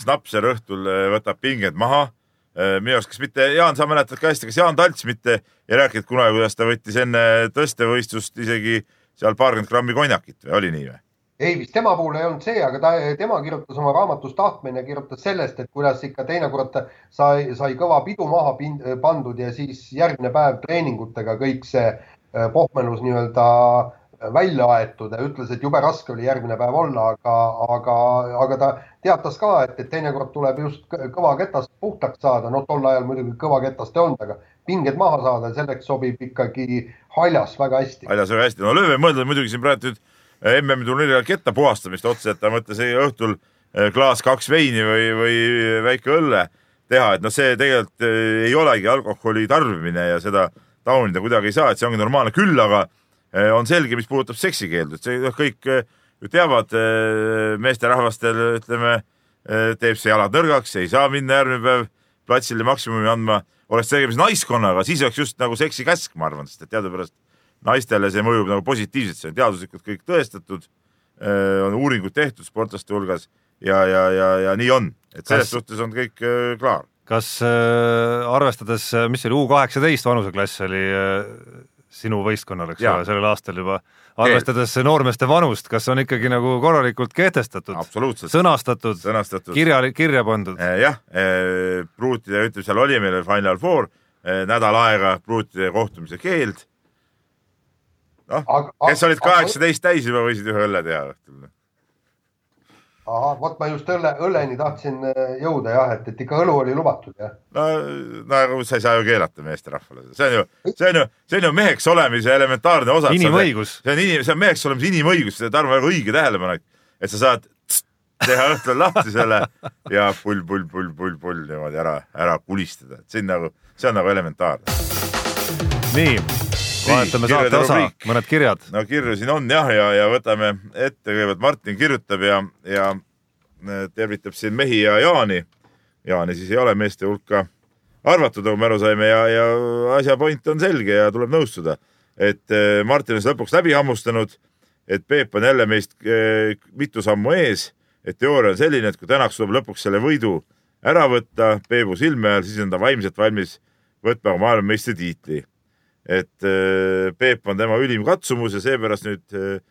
snapser õhtul äh, võtab pinged maha. Minu arust, kas mitte, Jaan, sa mäletad ka hästi, kas Jaan Talts mitte ei rääkinud kunagi, kuidas ta võttis enne tõstevõistlust isegi seal paarkümmend grammi konjakit või oli nii või? ei vist tema puhul ei olnud see, aga ta, tema kirjutas oma raamatus Tahtmine, kirjutas sellest, et kuidas ikka teinekord sai, sai kõva pidu maha pind, pandud ja siis järgmine päev treeningutega kõik see äh, pohmelus nii-öelda välja aetud ja ütles, et jube raske oli järgmine päev olla, aga, aga, aga ta teatas ka, et, et teinekord tuleb just kõ- kõva ketast puhtaks saada, no tol ajal muidugi kõva ketast ei olnud, aga pinged maha saada, selleks sobib ikkagi haljas väga hästi. väljas väga hästi, no Lööv ei mõelnud muidugi siin praegu nüüd MM-i turniiri ajal ketta puhastamist otseselt, ta mõtles õhtul äh, klaas kaks veini või, või väike õlle teha, et noh, see tegelikult äh, ei olegi alkoholi tarbimine ja seda, taunida kuidagi ei saa, et see ongi normaalne, küll aga eh, on selge, mis puudutab seksikeeldu, et see noh, kõik eh, ju teavad, meesterahvastel ütleme, teeb see jalad nõrgaks, ei saa minna järgmine päev platsile maksimumi andma. oleks tegemist naiskonnaga, siis oleks just nagu seksikäsk, ma arvan, sest et teadupärast naistele see mõjub nagu positiivselt, see on teaduslikult kõik tõestatud. on uuringud tehtud sportlaste hulgas ja, ja, ja, ja nii on, et selles Kas- suhtes on kõik eh, klaar. kas äh, arvestades, mis see oli, U kaheksateist vanuseklass oli äh, sinu võistkonnal, eks ole, sellel aastal juba, arvestades noormeeste vanust, kas on ikkagi nagu korralikult kehtestatud, absoluutselt, sõnastatud, sõnastatud. kirja, kirja pandud? Eh, jah, pruutide, ütleme, seal oli meil Final Four, nädal aega pruutide kohtumise keeld. noh, kes olid kaheksateist täis juba, võisid ühe õlle teha õhtul. ahah, vot ma just õlle, õlleni tahtsin äh, jõuda jah, et, et ikka õlu oli lubatud jah. no nagu sa ei saa ju keelata meesterahvale, see on ju, see on ju, see on ju meheks olemise elementaarne osa. Inimõigus. see on inim-, see on meheks olemise inimõigus, Tarmo väga õige tähelepanek, et sa saad teha õhtul lahti selle ja pull, pull, pull, pull, pull niimoodi ära, ära kulistada, et see on nagu, see on nagu elementaarne. nii, vahetame saate osa mõned kirjad. no kirju siin on jah, ja, ja võtame ette, kõigepealt Martin kirjutab ja, ja äh, tervitab siin mehi ja Jaani. Jaani siis ei ole meeste hulka arvatud, nagu me aru saime ja, ja asja point on selge ja tuleb nõustuda, et äh, Martin on seda lõpuks läbi hammustanud, et Peep on jälle meist äh, mitu sammu ees, et teooria on selline, et kui tänaks tuleb lõpuks selle võidu ära võtta Peebu silme all, siis on ta vaimselt valmis võtma maailmameistritiitli et äh, Peep on tema ülim katsumus ja seepärast nüüd äh,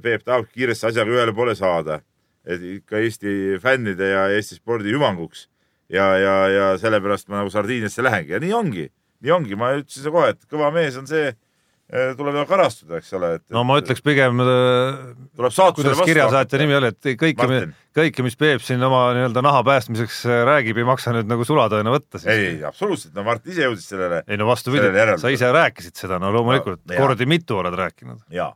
Peep tahab kiiresti asjaga ühele poole saada. et ikka Eesti fännide ja Eesti spordi hüvanguks. ja, ja, ja sellepärast ma nagu Sardiiniasse lähengi ja nii ongi, nii ongi, ma ütlesin kohe, et kõva mees on see, tuleb nagu karastuda, eks ole, et. no ma ütleks pigem, tuleb saatusele kuidas kirjasaatja nimi oli, et kõike kõike, mis Peep siin oma nii-öelda naha päästmiseks äh, räägib, ei maksa nüüd nagu sulatõena võtta ei, absoluutselt, no Mart ise jõudis sellele ei no vastupidi sa ise rääkisid seda, no loomulikult No, kordi mitu oled rääkinud. ja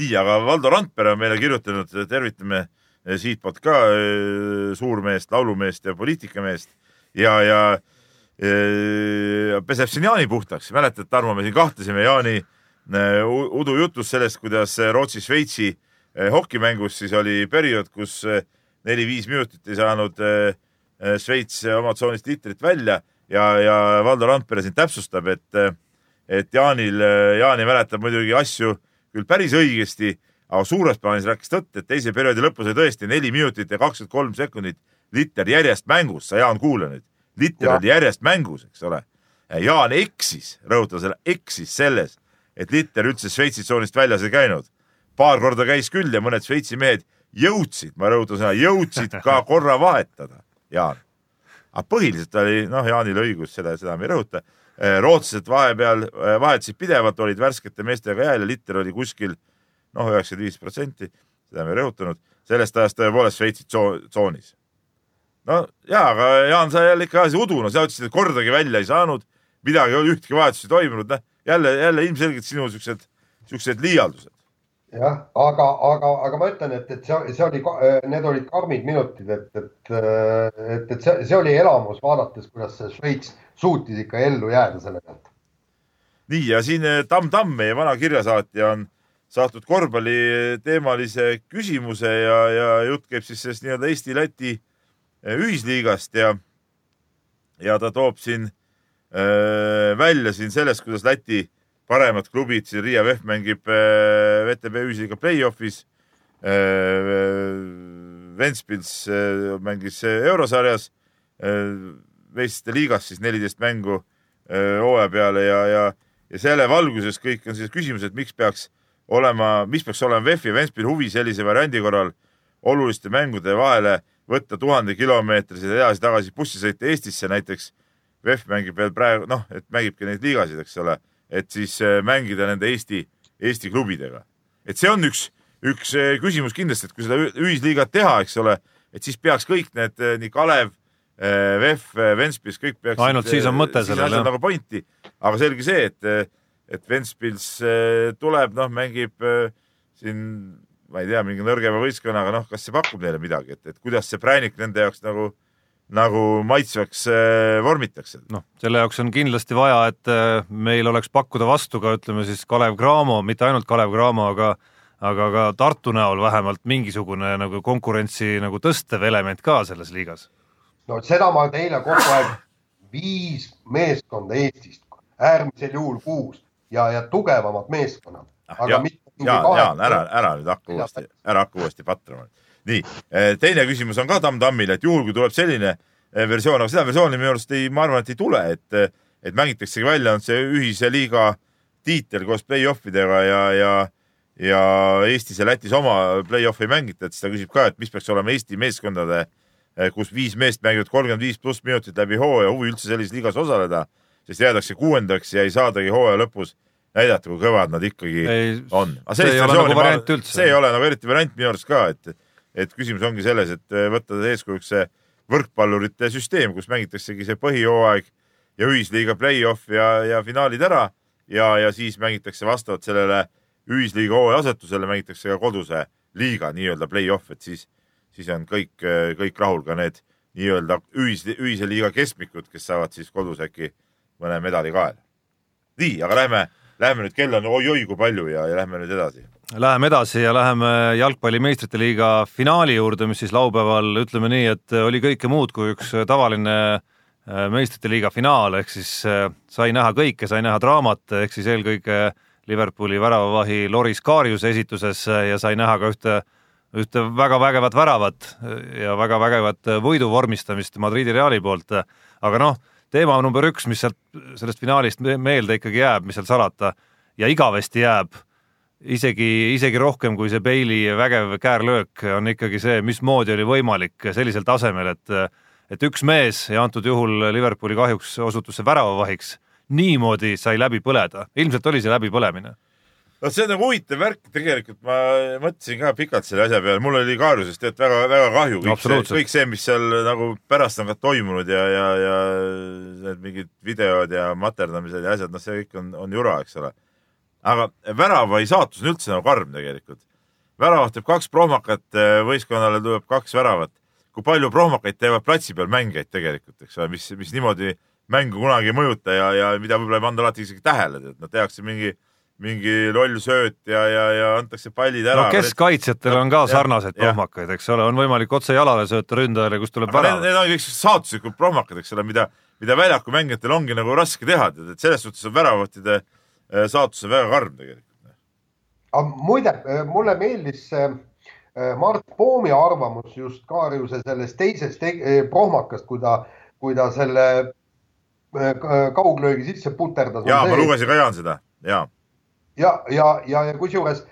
nii, aga Valdo Randpere on meile kirjutanud, tervitame eh, siitpoolt ka eh, suurmeest, laulumeest ja poliitikameest ja, ja eh, peseb siin Jaani puhtaks. mäletad, Tarmo, me siin kahtlesime Jaani eh, u- udujutus sellest, kuidas eh, Rootsi-Šveitsi eh, hokimängus siis oli periood, kus neli-viis minutit ei saanud Šveits oma tsoonist litrit välja ja, ja Valdo Randpere siin täpsustab, et et Jaanil, Jaani mäletab muidugi asju küll päris õigesti, aga suures plaanis rääkis tõtt, et teise perioodi lõpus oli tõesti neli minutit ja kakskümmend kolm sekundit liter järjest mängus, sa Jaan kuula nüüd, liter Jah. oli järjest mängus, eks ole. Jaan eksis, rõhutan selle, eksis selles, et liter üldse Šveitsi tsoonist väljas ei käinud. paar korda käis küll ja mõned Šveitsi mehed jõudsid, ma rõhutan seda, jõudsid ka <laughs> korra vahetada, Jaan. aga põhiliselt oli, noh, Jaanil õigus, seda, seda me ei rõhuta. rootslased vahepeal eh, vahetasid pidevalt, olid värskete meestega jääl ja liter oli kuskil noh, üheksakümmend viis protsenti, seda me ei rõhutanud, sellest ajast tõepoolest Šveitsi tso- tsoonis. no ja, aga Jaan, sa jälle ikka ajasid udu, no sa ütlesid, et kordagi välja ei saanud, midagi ei olnud, ühtki vahetust ei toimunud, noh jälle, jälle ilmselgelt sinu siuksed, siuksed liialdused. jah, aga, aga, aga ma ütlen, et, et see, see oli, need olid karmid minutid, et, et, et, et see, see oli elamus, vaadates, kuidas see Šveits suutis ikka ellu jääda selle pealt. nii ja siin eh, Tamm Tamm, meie vana kirjasaatja on saatnud korvpalliteemalise küsimuse ja, ja jutt käib siis sellest nii-öelda Eesti-Läti ühisliigast ja, ja ta toob siin äh, välja siin sellest, kuidas Läti paremad klubid, siin Riia VEF mängib VTB ühisliiga play-off'is. Ventspils mängis eurosarjas meistrite liigas siis neliteist mängu hooaja peale ja, ja, ja selle valguses kõik on siis küsimus, et miks peaks olema, mis peaks olema VEF ja Ventspili huvi sellise variandi korral oluliste mängude vahele võtta tuhande kilomeetriseid edasi-tagasi bussisõite Eestisse näiteks. VEF mängib veel praegu, noh, et mängibki neid liigasid, eks ole, et siis äh, mängida nende Eesti, Eesti klubidega. et see on üks, üks äh, küsimus kindlasti, et kui seda ühisliigat teha, eks ole, et siis peaks kõik need äh, nii Kalev, VEF, Ventspils, kõik peaks. Ainult siis on mõte sellel, jah. nagu pointi, aga selge see, et, et Ventspils äh, tuleb, noh, mängib äh, siin, ma ei tea, mingi nõrgema võistkonnaga, noh, kas see pakub neile midagi, et, et kuidas see präänik nende jaoks nagu, nagu maitsvaks äh, vormitakse. noh, selle jaoks on kindlasti vaja, et äh, meil oleks pakkuda vastu ka ütleme siis Kalev Cramo, mitte ainult Kalev Cramo, aga aga ka Tartu näol vähemalt mingisugune nagu konkurentsi nagu tõstev element ka selles liigas. no seda ma teile kogu aeg, viis meeskonda Eestist, äärmisel juhul kuus ja, ja tugevamad meeskonnad. aga ja, mitte Jaan, Jaan, ära, ära nüüd hakka uuesti, ära hakka uuesti patrama. Nii, teine küsimus on ka Tamm-Tammile, et juhul, kui tuleb selline eh, versioon, aga seda versiooni minu arust ei, ma arvan, et ei tule, et, et mängitaksegi välja, on see ühise liiga tiitel koos play-off idega ja, ja ja Eestis ja Lätis oma play-off'i ei mängita, et siis ta küsib ka, et mis peaks olema Eesti meeskondade, eh, kus viis meest mängivad kolmkümmend viis pluss minutit läbi hooaja, huvi üldse sellises liigas osaleda, sest jäädakse kuuendaks ja ei saadagi hooaja lõpus näidata, kui kõvad nad ikkagi ei, on. see ei ole nagu variant üldse. see ei ole nagu eriti variant minu arust ka, et, et küsimus ongi selles, et eh, võtta eeskujuks see võrkpallurite süsteem, kus mängitaksegi see põhijooaeg ja ühisliiga play-off ja, ja finaalid ära ja, ja siis mängitakse vastavalt sellele ühisliiga hooaja asetusele mängitakse ka koduse liiga nii-öelda play-off, et siis, siis on kõik, kõik rahul, ka need nii-öelda ühis, ühise liiga keskmikud, kes saavad siis kodus äkki mõne medali kaela. nii, aga lähme, lähme nüüd, kell on oi-oi kui palju ja, ja lähme nüüd edasi. Läheme edasi ja läheme jalgpalli meistrite liiga finaali juurde, mis siis laupäeval, ütleme nii, et oli kõike muud kui üks tavaline äh, meistrite liiga finaal, ehk siis äh, sai näha kõike, sai näha draamat, ehk siis eelkõige äh, Liverpooli väravavahi Loris Kariuse esituses ja sai näha ka ühte, ühte väga vägevat väravat ja väga vägevat võidu vormistamist Madridi Reali poolt. aga noh, teema number üks, mis sealt sellest finaalist meelde ikkagi jääb, mis seal salata ja igavesti jääb, isegi, isegi rohkem kui see Bailey vägev käärlöök, on ikkagi see, mismoodi oli võimalik sellisel tasemel, et et üks mees ja antud juhul Liverpooli kahjuks osutus see väravavahiks niimoodi sai läbi põleda, ilmselt oli see läbipõlemine. No see on nagu huvitav värk, tegelikult ma mõtlesin ka pikalt selle asja peale, mul oli Kaarjusest tegelikult väga, väga kahju, kõik see, kõik see, mis seal nagu pärast on ka toimunud ja, ja, ja need mingid videod ja materdamised ja asjad, noh, see kõik on, on jura, eks ole. Aga värava saatus on üldse nagu karm tegelikult. väravat teeb kaks prohmakat, võistkonnale tuleb kaks väravat. kui palju prohmakaid teevad platsi peal mängijaid tegelikult, eks ole, mis, mis niimoodi mängu kunagi ei mõjuta ja, ja mida võib-olla ei panda alati isegi tähele, et nad tehakse mingi, mingi loll sööt ja, ja, ja antakse pallid ära. no keskkaitsjatel on ka sarnaseid prohmakaid, eks ole, on võimalik otse jalale sööta ründajale, kus tuleb värav. Need, on kõik saatuslikud prohmakad, eks ole, mida, mida väljaku mängijatel ongi nagu raske teha, et selles suhtes on väravõttide äh, saatus on väga karm tegelikult. muide, äh, mulle meeldis äh, Mart Poomi arvamus just Kaarjuse sellest teisest prohmakast, kui ta, kui ta selle Äh, kauglöögi sisse puterdas. ja ma lugesin ka Jaan seda, ja. ja, ja, ja, ja kusjuures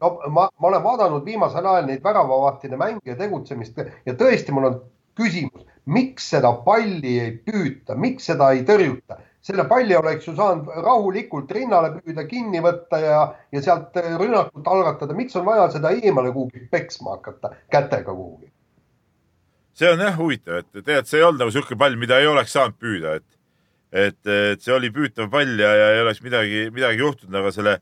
no ma, ma olen vaadanud viimasel ajal neid väravavahtide mänge ja tegutsemist ja tõesti, mul on küsimus, miks seda palli ei püüta, miks seda ei tõrjuta? Selle palli oleks ju saanud rahulikult rinnale püüda, kinni võtta ja, ja sealt rünnakut algatada. miks on vaja seda eemale kuhugi peksma hakata kätega kuhugi? see on jah huvitav, et tegelikult see ei olnud nagu niisugune pall, mida ei oleks saanud püüda, et et, et see oli püütav pall ja, ja ei oleks midagi, midagi juhtunud, aga selle,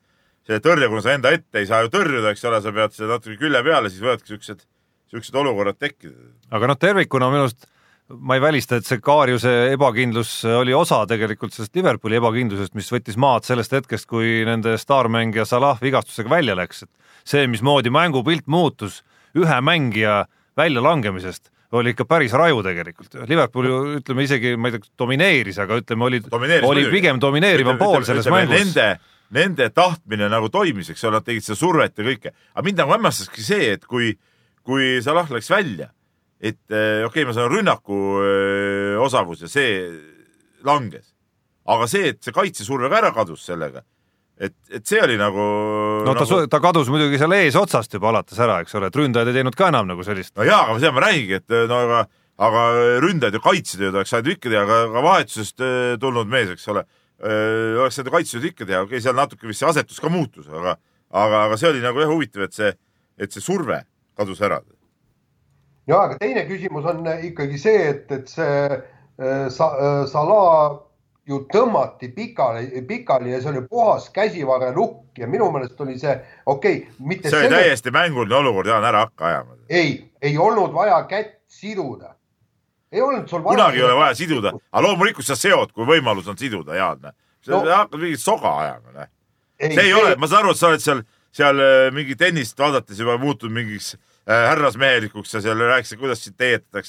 selle tõrje, kuna sa enda ette ei saa ju tõrjuda, eks ole, sa pead seda natuke külje peale, siis võivadki siuksed, siuksed olukorrad tekkida. aga noh, tervikuna minu arust ma ei välista, et see Kaarjuse ebakindlus oli osa tegelikult sellest Liverpooli ebakindlusest, mis võttis maad sellest hetkest, kui nende staarmängija Salah vigastusega välja läks, et see, mismoodi mängupilt muutus ühe mängija väljalangemisest oli ikka päris raju tegelikult. Liverpool ju ütleme isegi, ma ei tea, domineeris, aga ütleme, oli, oli pigem domineerivam pool selles ütleme, mängus. Nende, nende tahtmine nagu toimis, eks ole, nad tegid seda survet ja kõike. aga mind nagu hämmastaski see, et kui, kui Salah läks välja, et eh, okei okay,, ma saan rünnaku eh, osavus ja see langes. aga see, et see kaitsesurve ka ära kadus sellega et, et see oli nagu. no ta nagu..., ta kadus muidugi seal eesotsast juba alates ära, eks ole, et ründajad ei teinud ka enam nagu sellist. no jaa, aga seda ma räägingi, et no aga, aga ründajad ja kaitsetööd oleks saanud ikka teha, aga, aga vahetusest tulnud mees, eks ole, oleks saanud kaitsetööd ikka teha, okei okay,, seal natuke vist see asetus ka muutus, aga, aga, aga see oli nagu jah huvitav, et see, et see surve kadus ära. Ja, aga teine küsimus on ikkagi see, et, et see äh, sa, Salah ju tõmmati pikali, pikali ja see oli puhas käsivarelukk ja minu meelest oli see okei okay,, mitte. see oli selle... täiesti mänguline olukord, Jaan, ära hakka ajama. ei, ei olnud vaja kätt siduda. ei olnud sul kunagi ei ole vaja siduda, aga loomulikult sa seod, kui võimalus on siduda, Jaan. sa No- hakkad mingit soga ajama, see ei ole, ma saan aru, et sa oled seal, seal äh, mingi tennist vaadates juba muutunud mingiks äh, härrasmehelikuks ja seal rääkisid, kuidas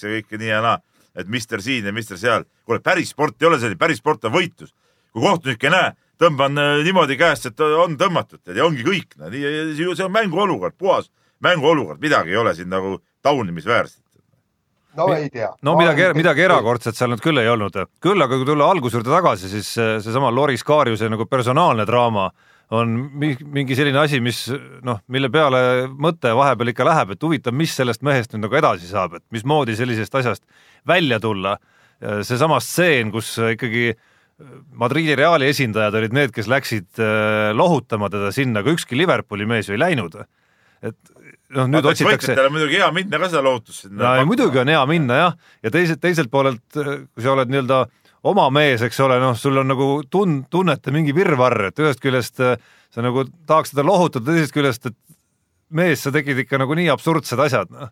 ja kõike nii ja naa. et mister siin ja mister seal. kuule, päris sport ei ole selline, päris sport on võitlus. kui kohtunik ei näe, tõmban äh, niimoodi käest, et on tõmmatud ja ongi kõik. see on mänguolukord, puhas mänguolukord, midagi ei ole siin nagu taunimisväärset. no ei tea. no midagi, midagi erakordset seal nüüd küll ei olnud. küll aga kui tulla alguse juurde tagasi, siis see- seesama Loris Kaarjuse nagu personaalne draama on mi- mingi selline asi, mis noh, mille peale mõte vahepeal ikka läheb, et huvitav, mis sellest mehest nüüd nagu edasi saab, et mismoodi sellisest asjast välja tulla. seesama stseen, kus ikkagi Madridi Reali esindajad olid need, kes läksid äh, lohutama teda sinna, aga ükski Liverpooli mees ju ei läinud. et noh, nüüd otsitakse võitjatele muidugi hea minna ka seda lohutust no muidugi on hea minna jah, ja teiselt, teiselt poolelt, kui sa oled nii-öelda oma mees, eks ole, noh, sul on nagu tun-, tunnete mingi virvarr, et ühest küljest äh, sa nagu tahaks teda lohutada, teisest küljest, et mees, sa tegid ikka nagu nii absurdsed asjad, noh.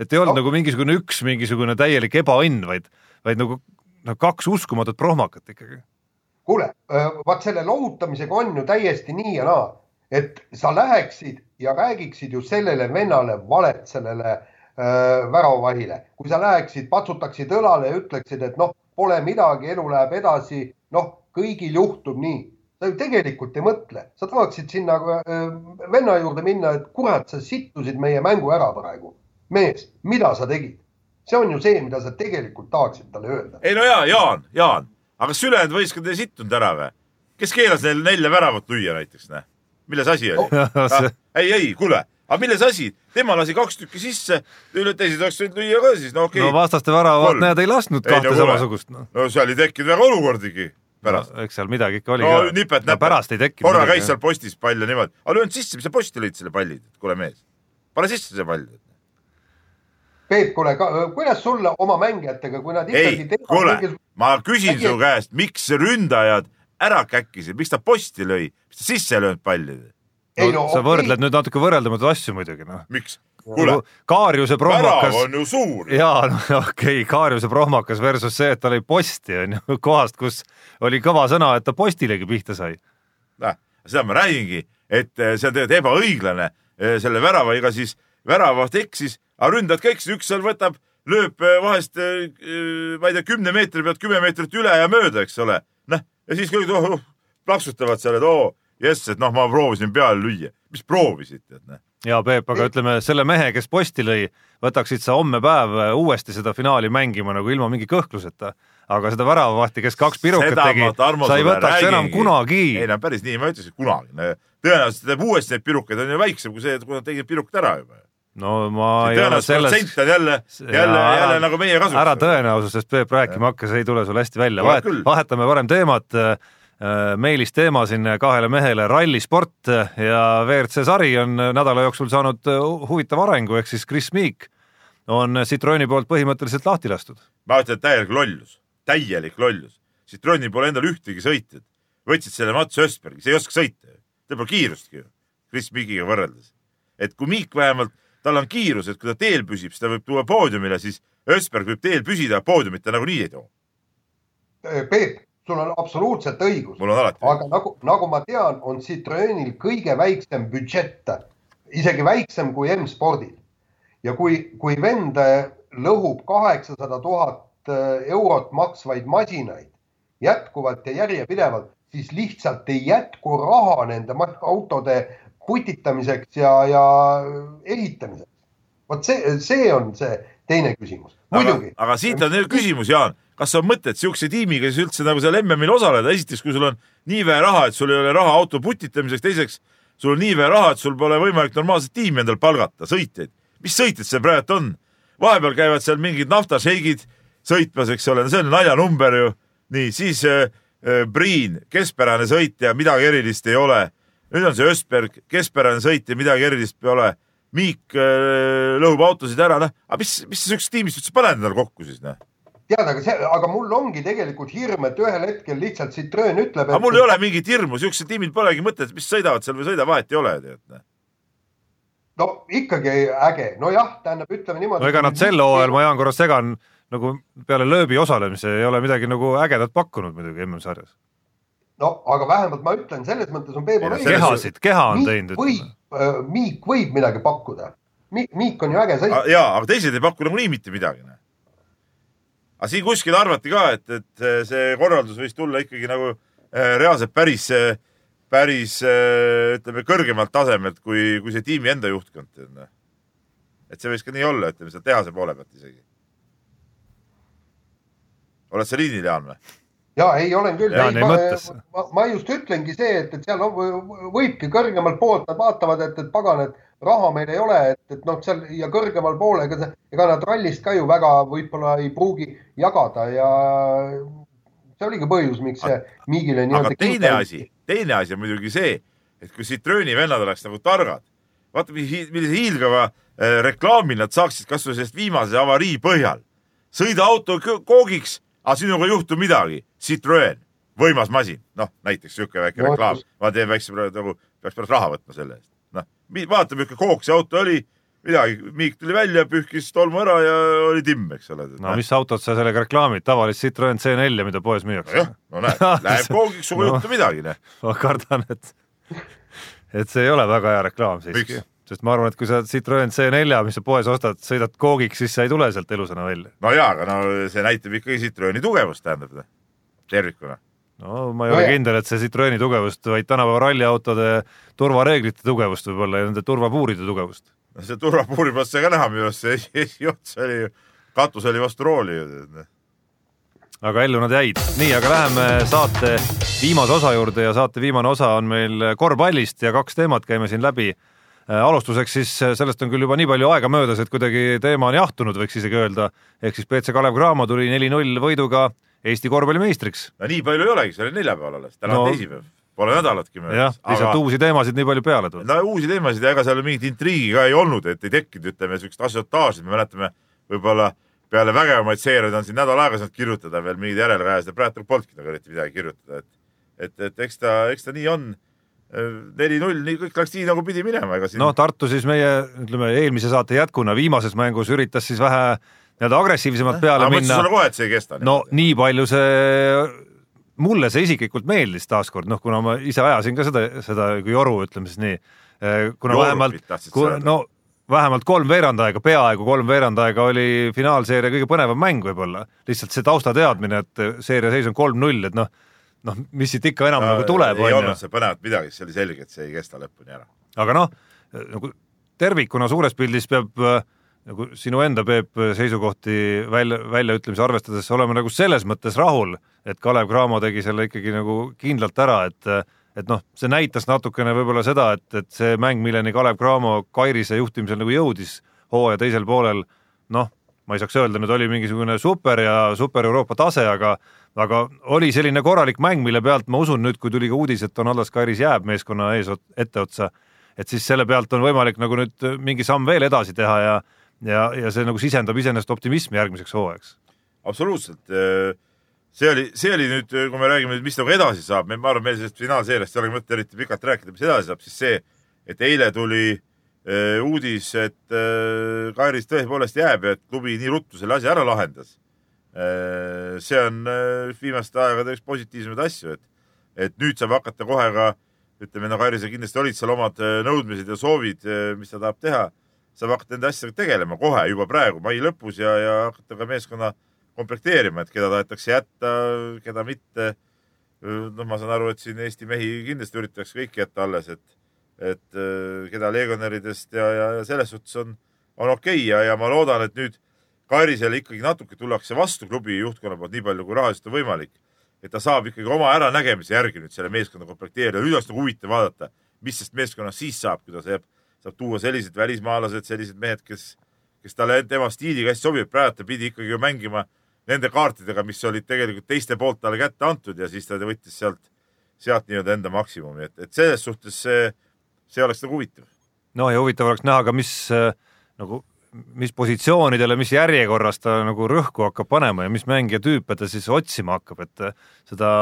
et ei olnud No. no. nagu mingisugune üks mingisugune täielik ebaõnn, vaid, vaid nagu noh, kaks uskumatut prohmakat ikkagi. kuule, vaat selle lohutamisega on ju täiesti nii ja naa, et sa läheksid ja räägiksid ju sellele vennale valet, sellele äh, väravahile, kui sa läheksid, patsutaksid õlale ja ütleksid, et noh, pole midagi, elu läheb edasi, noh, kõigil juhtub nii. sa ju tegelikult ei mõtle, sa tahaksid sinna äh, venna juurde minna, et kurat, sa sittusid meie mängu ära praegu. mees, mida sa tegid? see on ju see, mida sa tegelikult tahaksid talle öelda. ei no jaa, Jaan, Jaan, aga kas ülejäänud võistkond ei sittunud ära või? kes keelas neil nelja väravat lüüa näiteks, noh? milles asi oli <laughs> No, ah, ei, ei, kuule, aga milles asi? tema lasi kaks tükki sisse, teised oleks võinud lüüa ka siis, no okei no okay.. vastaste väravat näed ei lasknud Ei, no kahte kuule. samasugust no.. no seal ei tekkinud väga olukordigi pärast. eks seal midagi ikka oli no ka. nipet näpet. pärast ei tekkinud korra käis seal postis pall ja niimoodi, aga löönud sisse, mis sa posti lõid selle palli, kuule mees, pane sisse see pall. Peep, kuule, kuidas sulle oma mängijatega, kui nad ikkagi ei, kuule, ma küsin Äkki- su käest, miks ründajad ära käkkisid, miks ta posti lõi, miks ta sisse ei löönud palli, ei no, no sa võrdled nüüd natuke võrreldamatuid asju muidugi noh. miks? kuule, Kaarjuse värav prohmakas on ju suur. jaa, no <laughs> okei okay,, Kaarjuse prohmakas versus see, et ta lõi posti on ju <laughs> kohast, kus oli kõva sõna, et ta postilegi pihta sai. näe, seda ma räägingi, et eh, see on tegelikult ebaõiglane eh, selle väravaga siis väravaht eksis, aga ründajad ka eksisid, üks seal võtab, lööb eh, vahest, ma ei tea, kümne meetri pealt kümme meetrit üle ja mööda, eks ole. noh, ja siis kõik oh, oh, plaksutavad seal, et oo, jess, et noh, ma proovisin peale lüüa. mis proovisid, tead noh. ja Peep, aga ütleme selle mehe, kes posti lõi, võtaksid sa homme päev uuesti seda finaali mängima nagu ilma mingi kõhkluseta, aga seda väravavahti, kes kaks pirukat tegi, sa ei võtaks enam kunagi. ei no päris nii ma ütleks, et kunagi. tõenäoliselt teeb uuesti neid pirukaid on ju väiksem kui see, kui nad tegid pirukad ära juba. no ma ei ole selles protsent on jälle, jälle, jälle nagu meie kasuks. ära tõenäosusest Peep rääkima hakka, see ei tule sul hästi välja, vahet vahetame parem teemat. Meilis teema siin kahele mehele rallisport ja WRC sari on nädala jooksul saanud huvitava arengu, ehk siis Chris Meek on Citrooni poolt põhimõtteliselt lahti lastud. ma ütlen, et täielik lollus, täielik lollus. Citrooni pole endal ühtegi sõitjat. võtsid selle Mats Ösbergi, see ei oska sõita ju. tal pole kiirustki ju, Chris Meekiga võrreldes. et kui Meek vähemalt, tal on kiirus, et kui ta teel püsib, siis ta võib tuua poodiumile, siis Ösberg võib teel püsida, poodiumit ta nagunii ei too. Peep, sul on absoluutselt õigus, aga nagu, nagu ma tean, on Citroenil kõige väiksem budžett, isegi väiksem kui M-spordil. ja kui, kui vend äh, lõhub kaheksasada tuhat äh, eurot maksvaid masinaid jätkuvalt ja järjepidevalt, siis lihtsalt ei jätku raha nende autode putitamiseks ja, ja ehitamiseks. vot see, see on see teine küsimus. muidugi,, aga siit on nüüd küsimus, Jaan, kas on mõtet siukse tiimiga siis üldse nagu seal MM-il osaleda, esiteks, kui sul on nii vähe raha, et sul ei ole raha auto putitamiseks, teiseks, sul on nii vähe raha, et sul pole võimalik normaalset tiimi endal palgata, sõitjaid. mis sõitjad see praegu on? vahepeal käivad seal mingid naftašeigid sõitmas, eks ole, see on naljanumber ju. nii, siis äh, äh, Priin, keskpärane sõitja, midagi erilist ei ole. nüüd on see Ösberg, keskpärane sõitja, midagi erilist ei ole. Miik äh, lõhub autosid ära, noh, aga mis, mis sa siuksest tiimist üldse paned endale kokku siis, noh? tead, aga see, aga mul ongi tegelikult hirm, et ühel hetkel lihtsalt Citroen ütleb, aga mul ei ole mingit hirmu, siuksel tiimil polegi mõtet, mis sõidavad seal või sõida, vahet ei ole, tead. no ikkagi äge, nojah, tähendab, ütleme niimoodi. no ega nad sel hooajal, ma Jaan korra segan, nagu peale lööbi osalemise ei ole midagi nagu ägedat pakkunud muidugi MM-sarjas. No aga vähemalt ma ütlen, selles mõttes on no kehasid, keha on teinud, võib ütleme., Miik võib midagi pakkuda. Miik on ju äge sõit. ja, aga teised ei paku nagunii mitte midagi. aga siin kuskil arvati ka, et, et see korraldus võis tulla ikkagi nagu äh, reaalselt päris, päris äh, ütleme kõrgemalt tasemelt kui, kui see tiimi enda juhtkond. et see võis ka nii olla, ütleme seal tehase poole pealt isegi. oled sa liinil, Jaan või? Ja ei olen küll. Ma, ma, ma just ütlengi see, et, et seal on, võibki kõrgemalt poolt, nad vaatavad, et, et pagan, et raha meil ei ole, et, et noh, seal ja kõrgemal pool, ega, ega nad rallist ka ju väga võib-olla ei pruugi jagada ja see oligi põhjus, miks see Miigile aga nii-öelda. teine asi, teine asi on muidugi see, et kui Citrooni vennad oleks nagu targad, vaata millise hiilgava äh, reklaami nad saaksid kasvõi sellest viimase avarii põhjal. sõida auto koogiks, aga sinuga ei juhtu midagi. Citroen, võimas masin, noh näiteks sihuke väike reklaam ma teen väikse nagu peaks pärast raha võtma selle eest. noh, vaata milline kook see auto oli, midagi, Miik tuli välja, pühkis tolmu ära ja oli timm, eks ole. no mis autot sa sellega reklaamid, tavalist Citroen C4-e, mida poes müüakse nojah, no näed, <laughs> läheb koogiks, sinuga ei No. juhtu midagi, noh. ma kardan, et, et see ei ole väga hea reklaam siiski sest ma arvan, et kui sa Citroen C4, mis sa poes ostad, sõidad koogiks, siis sa ei tule sealt elusana välja. no jaa, aga no see näitab ikkagi Citrooni tugevust, tähendab tervikuna. no ma ei No ole ja- kindel, et see Citroeni tugevust, vaid tänapäeva ralliautode turvareeglite tugevust võib-olla ja nende turvapuuride tugevust. no see turvapuuri pealt sai ka näha minu arust, see esi- esiots oli ju, katus oli vastu rooli ju. aga ellu nad jäid. nii, aga läheme saate viimase osa juurde ja saate viimane osa on meil korvpallist ja kaks teemat käime siin läbi. alustuseks siis sellest on küll juba nii palju aega möödas, et kuidagi teema on jahtunud, võiks isegi öelda. ehk siis BC Kalev Cramo tuli neli-null võiduga Eesti korvpallimeistriks. no nii palju ei olegi, see oli neljapäeval alles, täna No- on teisipäev, pole nädalatki jah möödas,. lihtsalt aga uusi teemasid nii palju peale tuleb. no uusi teemasid ja ega seal mingit intriigi ka ei olnud, et ei tekkinud, ütleme siukest asiotaaži, me mäletame võib-olla peale vägevamaid seeriaid on siin nädal aega saanud kirjutada veel mingeid järelkajasid ja praegu polnudki nagu eriti midagi kirjutada, et et, et eks ta, eks ta nii on. neli-null, nii kõik läks nii nagu pidi minema, ega siin noh, Tartu siis meie ütleme eelmise saate jätkuna viimases mängus üritas siis vähe nii-öelda agressiivsemalt peale aga minna sulle. kohe, et see ei kesta. no nii palju see, mulle see isiklikult meeldis taaskord, noh, kuna ma ise ajasin ka seda, seda kui joru, ütleme siis nii. kuna Jorupit vähemalt öelda. no vähemalt kolm veerand aega, peaaegu kolm veerand aega oli finaalseeria kõige põnevam mäng võib-olla. lihtsalt see taustateadmine, et seeria seis on kolm-null, et noh, noh, mis siit ikka enam nagu tuleb, ei olnud see põnevat midagi, see oli selge, et see ei kesta lõpuni ära. aga noh, nagu tervikuna suures pildis peab äh, nagu sinu enda Peep seisukohti välja, väljaütlemisi arvestades olema nagu selles mõttes rahul, et Kalev Cramo tegi selle ikkagi nagu kindlalt ära, et et noh, see näitas natukene võib-olla seda, et, et see mäng, milleni Kalev Cramo Kairise juhtimisel nagu jõudis hooaja teisel poolel, noh, ma ei saaks öelda, nüüd oli mingisugune super ja super Euroopa tase, aga aga oli selline korralik mäng, mille pealt ma usun nüüd, kui tuli ka uudis, et Donaldas Kairis jääb meeskonna ees etteotsa, et siis selle pealt on võimalik nagu nüüd mingi samm veel edasi teha ja ja, ja see nagu sisendab iseenesest optimismi järgmiseks hooajaks. absoluutselt. see oli, see oli nüüd, kui me räägime, mis nagu edasi saab, ma arvan, meil sellest finaalseeriast ei olegi mõtet eriti pikalt rääkida, mis edasi saab, siis see, et eile tuli äh, uudis, et äh, Kairis tõepoolest jääb ja et klubi nii ruttu selle asja ära lahendas äh,. see on äh, viimaste aegade üks positiivsemaid asju, et, et nüüd saab hakata kohe ka ütleme, no Kairisel kindlasti olid seal omad äh, nõudmised ja soovid, mis ta tahab teha saab hakata nende asjadega tegelema kohe juba praegu mai lõpus ja, ja hakata ka meeskonna komplekteerima, et keda tahetakse jätta, keda mitte. noh, ma saan aru, et siin Eesti mehi kindlasti üritatakse kõiki jätta alles, et, et äh, keda legionäridest ja, ja, ja selles suhtes on, on okei okay ja, ja ma loodan, et nüüd Kairisele ikkagi natuke tullakse vastu klubi juhtkonna poolt nii palju kui rahaliselt on võimalik. et ta saab ikkagi oma äranägemise järgi nüüd selle meeskonna komplekteerida, nüüd oleks nagu huvitav vaadata, mis sellest meeskonnast siis saab, kui ta saab saab tuua sellised välismaalased, sellised mehed, kes, kes talle tema stiiliga hästi sobivad. praegu ta pidi ikkagi ju mängima nende kaartidega, mis olid tegelikult teiste poolt talle kätte antud ja siis ta võttis sealt, sealt nii-öelda enda maksimumi, et, et selles suhtes see, see oleks nagu huvitav. no ja huvitav oleks näha ka, mis äh, nagu, mis positsioonidele, mis järjekorras ta nagu rõhku hakkab panema ja mis mängija tüüpe ta siis otsima hakkab, et äh, seda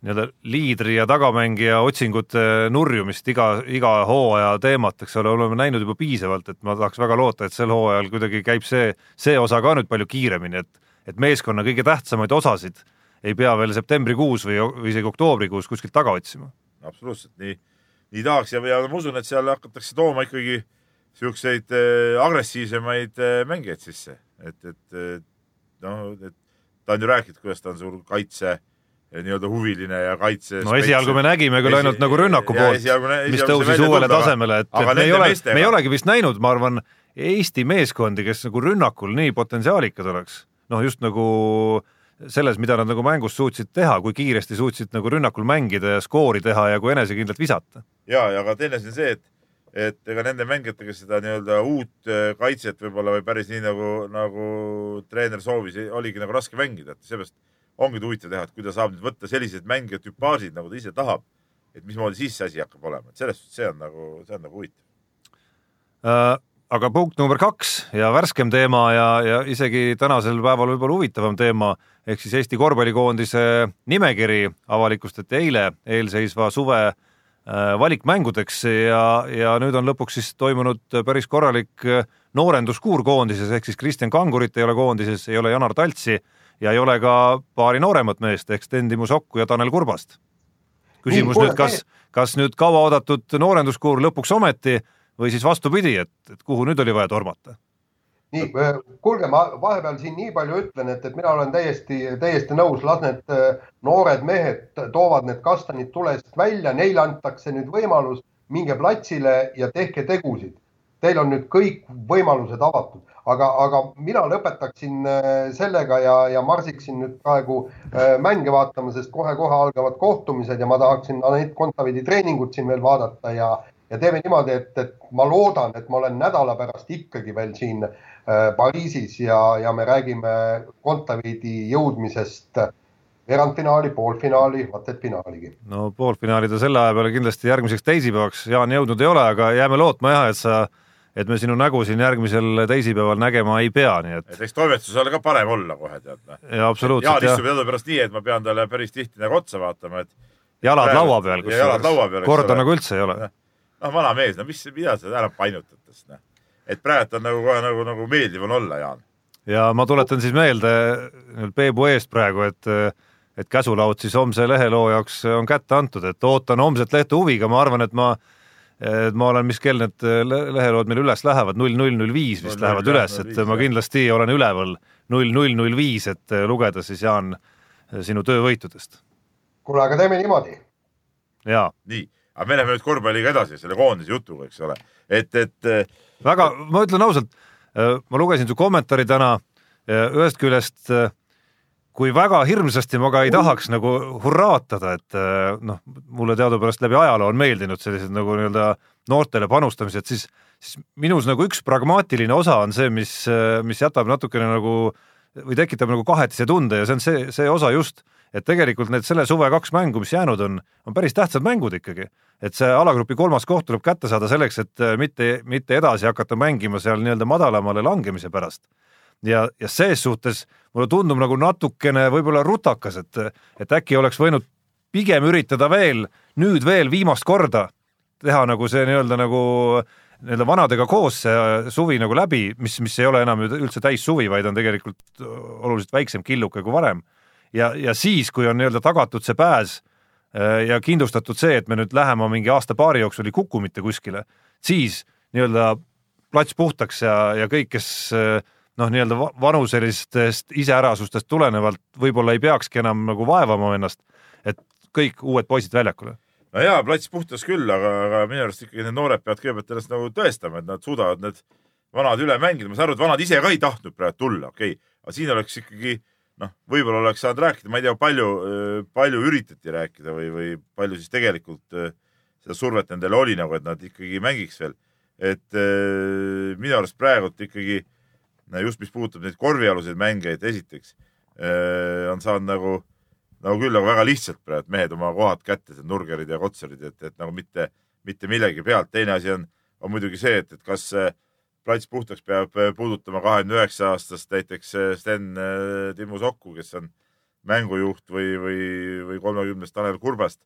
nii-öelda liidri ja tagamängija otsingute nurjumist iga, iga hooaja teemat, eks ole, oleme näinud juba piisavalt, et ma tahaks väga loota, et sel hooajal kuidagi käib see, see osa ka nüüd palju kiiremini, et et meeskonna kõige tähtsamaid osasid ei pea veel septembrikuus või, või isegi oktoobrikuus kuskilt taga otsima. absoluutselt, nii, nii tahaks ja, ja ma usun, et seal hakatakse tooma ikkagi siukseid äh, agressiivsemaid äh, mängijaid sisse, et, et noh, et ta on ju rääkinud, kuidas ta on suur kaitse nii-öelda huviline ja kaitse. no esialgu me nägime küll ainult Esi, nagu rünnaku poolt, mis tõusis uuele tasemele, et, et me ei ole, me ei olegi vist näinud, ma arvan, Eesti meeskondi, kes nagu rünnakul nii potentsiaalikad oleks. noh, just nagu selles, mida nad nagu mängus suutsid teha, kui kiiresti suutsid nagu rünnakul mängida ja skoori teha ja kui enesekindlalt visata. ja, ja aga teine asi on see, et et ega nende mängijatega seda nii-öelda uut äh, kaitset võib-olla või päris nii nagu, nagu treener soovis, oligi nagu raske mängida, et seepärast ongi huvitav teha, et kui ta saab nüüd võtta sellised mängijad tüpaažid, nagu ta ise tahab, et mismoodi siis see asi hakkab olema, et selles suhtes see on nagu, see on nagu huvitav äh,. aga punkt number kaks ja värskem teema ja, ja isegi tänasel päeval võib-olla huvitavam teema ehk siis Eesti korvpallikoondise nimekiri avalikustati eile eelseisva suve äh, valikmängudeks ja, ja nüüd on lõpuks siis toimunud päris korralik äh, noorenduskuur koondises ehk siis Kristjan Kangurit ei ole koondises, ei ole Janar Taltsi ja ei ole ka paari nooremat meest ehk Sten Timo Sokku ja Tanel Kurbast. küsimus Nii, nüüd, kas, kas nüüd kauaoodatud noorenduskuur lõpuks ometi või siis vastupidi, et, et kuhu nüüd oli vaja tormata? nii, kuulge, ma vahepeal siin nii palju ütlen, et, et mina olen täiesti, täiesti nõus, las need äh, noored mehed toovad need kastanid tulest välja, neile antakse nüüd võimalus, minge platsile ja tehke tegusid. Teil on nüüd kõik võimalused avatud aga, aga mina lõpetaksin äh, sellega ja, ja marsiksin nüüd praegu äh, mänge vaatama, sest kohe-kohe algavad kohtumised ja ma tahaksin Anett Kontaveidi treeningut siin veel vaadata ja, ja teeme niimoodi, et, et ma loodan, et ma olen nädala pärast ikkagi veel siin äh, Pariisis ja, ja me räägime Kontaveidi jõudmisest veerandfinaali, poolfinaali, vaat et finaaligi. no poolfinaali ta selle aja peale kindlasti järgmiseks teisipäevaks, Jaan, jõudnud ei ole, aga jääme lootma jah, et sa et me sinu nägu siin järgmisel teisipäeval nägema ei pea, nii et. et eks toimetusele ka parem olla kohe tead. Noh. ja absoluutselt. Jaan istub teadupärast nii, et ma pean talle päris tihti nagu otsa vaatama, et. jalad laua peal, kusjuures korda nagu üldse ei ole. noh, vana mees, no mis, mida sa ära painutad tast, noh. et praegu on nagu kohe nagu, nagu meeldiv on olla, Jaan. ja ma tuletan siis meelde Peebu eest praegu, et et käsulaud siis homse leheloo jaoks on kätte antud, et ootan homset lehte huviga, ma arvan, et ma et ma olen, mis kell need äh, lehelood meil üles lähevad, null null null viis vist lähevad üles, et ma kindlasti olen üleval null null null viis, et äh, lugeda siis, Jaan, äh, sinu töövõitudest. kuule, aga teeme niimoodi. jaa. nii, aga me läheme nüüd korvpalliga edasi selle koondise jutuga, eks ole, et, et väga, ma ütlen ausalt, ma lugesin su kommentaari täna, ühest küljest kui väga hirmsasti ma ka ei tahaks nagu hurraatada, et äh, noh, mulle teadupärast läbi ajaloo on meeldinud sellised nagu nii-öelda noortele panustamised, siis, siis minus nagu üks pragmaatiline osa on see, mis, mis jätab natukene nagu või tekitab nagu kahetise tunde ja see on see, see osa just, et tegelikult need selle suve kaks mängu, mis jäänud on, on päris tähtsad mängud ikkagi. et see alagrupi kolmas koht tuleb kätte saada selleks, et mitte, mitte edasi hakata mängima seal nii-öelda madalamale langemise pärast ja, ja ses suhtes mulle tundub nagu natukene võib-olla rutakas, et, et äkki oleks võinud pigem üritada veel, nüüd veel viimast korda teha nagu see nii-öelda nagu nii-öelda vanadega koos see suvi nagu läbi, mis, mis ei ole enam üldse täissuvi, vaid on tegelikult oluliselt väiksem killuke kui varem. ja, ja siis, kui on nii-öelda tagatud see pääs äh, ja kindlustatud see, et me nüüd lähema mingi aasta-paari jooksul ei kuku mitte kuskile, siis nii-öelda plats puhtaks ja, ja kõik, kes äh, noh, nii-öelda vanuselistest iseärasustest tulenevalt võib-olla ei peakski enam nagu vaevama ennast, et kõik uued poisid väljakule. no jaa, plats puhtas küll, aga, aga minu arust ikkagi need noored peavad kõigepealt ennast nagu tõestama, et nad suudavad need vanad üle mängida, ma saan aru, et vanad ise ka ei tahtnud praegu tulla, okei okay., aga siin oleks ikkagi noh, võib-olla oleks saanud rääkida, ma ei tea, palju, palju üritati rääkida või, või palju siis tegelikult äh, seda survet nendele oli nagu, et nad ikkagi mängiks veel. et äh, minu arust praegult ikkagi just mis puudutab neid korvialuseid mängijaid, esiteks äh, on saanud nagu, nagu küll nagu väga lihtsalt praegu mehed oma kohad kätte, need Nurgerid ja Kotsarid, et, et nagu mitte, mitte millegi pealt. teine asi on, on muidugi see, et, et kas plats puhtaks peab puudutama kahekümne üheksa aastast näiteks Sten Timmu Sokku, kes on mängujuht või, või, või kolmekümnest Tanel Kurbast,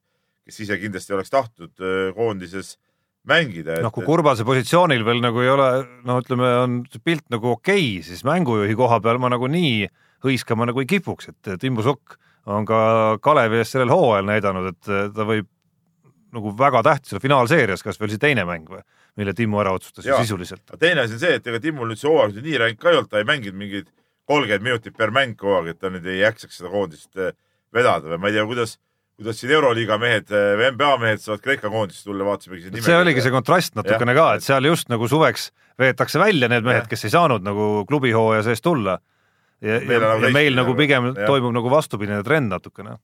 kes ise kindlasti oleks tahtnud äh, mängida. noh, kui Kurbase positsioonil veel nagu ei ole, no ütleme, on pilt nagu okei siis mängujuhi koha peal ma nagu nii hõiskama nagu ei kipuks, et Timmu Sukk on ka Kalevi ees sellel hooajal näidanud, et ta võib nagu väga tähtis olla finaalseerias, kas veel see teine mäng või, mille Timmu ära otsustas Jaa. sisuliselt. teine asi on see, et ega Timmul nüüd see hooaeg nii ränk ka ei olnud, ta ei mänginud mingeid kolmkümmend minutit per mäng kogu aeg, et ta nüüd ei jaksaks seda koondist eh, vedada või ma ei tea, kuidas, kuidas siin Euroliiga mehed eh, või NBA mehed saavad Kreeka koondisse tulla, vaatasimegi siin see oligi see kontrast natukene Jah. ka, et seal just nagu suveks veetakse välja need mehed, kes ei saanud nagu klubihooaja sees tulla. ja, Meil ja, ja meil teistpidi nagu pigem jah. toimub nagu vastupidine trend natukene.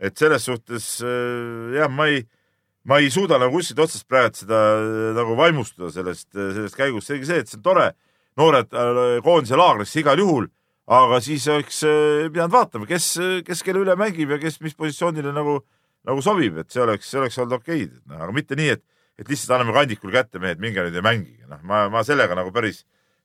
et selles suhtes äh, jah, ma ei, ma ei suuda nagu kuskilt otsast praegu seda äh, nagu vaimustuda sellest, sellest käigust, selge see, et see on tore, noored koondise laagrisse igal juhul, aga siis oleks äh, pidanud vaatama, kes, kes kelle üle mängib ja kes mis positsioonile nagu, nagu sobib, et see oleks, see oleks olnud okei no,, aga mitte nii, et, et lihtsalt anname kandikul kätte mehed, minge nüüd ja mängige, noh, ma, ma sellega nagu päris,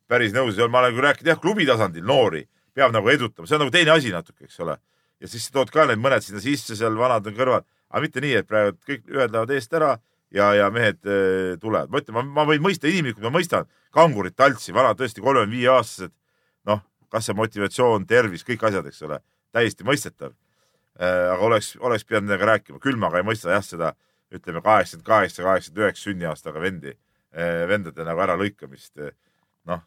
päris nõus ei ole, ma olen küll rääkinud jah, klubi tasandil noori peab nagu edutama, see on nagu teine asi natuke, eks ole. Ja siis tood ka need mõned sinna sisse, seal vanad on kõrval, aga mitte nii, et praegu kõik ühed lähevad eest ära ja, ja mehed äh, tulevad. ma ütlen, ma, ma võin mõista inimlikult, ma mõistan kangurit, taltsi, vanad tõesti kolmekümne viie aastased, noh, kas see motivatsioon, tervis, kõik asjad, eks ole, täiesti mõistetav äh,. aga oleks, oleks pidanud nendega rääkima, küll ma ka ei mõista jah, seda ütleme kaheksakümmend kaheksa, kaheksakümmend üheksa sünniaastaga vendi, vendade nagu äralõikamist. noh,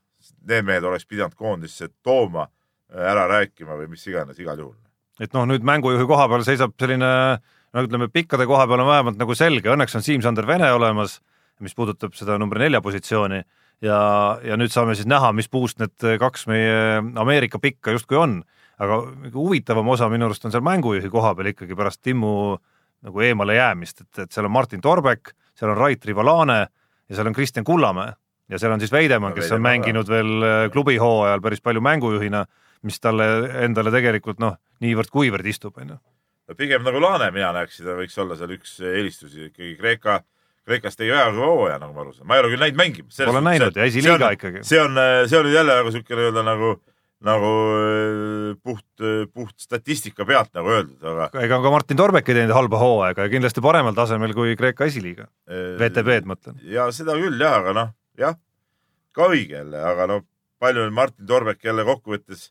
need mehed oleks pidanud koondisse tooma, ära rääkima või mis iganes, igal juhul et noh, nüüd mängujuhi koha peal seisab selline no ütleme, pikkade koha peal on vähemalt nagu selge, õnneks on Siim-Sander Vene olemas, mis puudutab seda number nelja positsiooni ja, ja nüüd saame siis näha, mis puust need kaks meie Ameerika pikka justkui on. aga huvitavam osa minu arust on seal mängujuhi koha peal ikkagi pärast Timmu nagu eemale jäämist, et, et seal on Martin Torbek, seal on Rait Rivalane ja seal on Kristjan Kullamäe. Ja seal on siis Veidemann, kes on mänginud veel äh, klubi hooajal päris palju mängujuhina, mis talle endale tegelikult noh, niivõrd-kuivõrd istub, onju no pigem nagu Laane mina näeks, seda võiks olla seal üks eelistusi ikkagi Kreeka, Kreekas tegi väga kõva hooaja, nagu ma aru saan, ma ei ole küll näinud mängimas. Pole näinud ja esiliiga ikkagi. see on, see on nüüd jälle nagu siukene nii-öelda nagu, nagu äh, puht, puht statistika pealt nagu öeldud, aga. ega ka Martin Torbek ei teinud halba hooaega ja kindlasti paremal tasemel kui Kreeka esiliiga, äh, VTB-d mõtlen. ja seda küll jah, aga noh, jah, ka õige jälle, aga no palju Martin Torbek jälle kokkuvõttes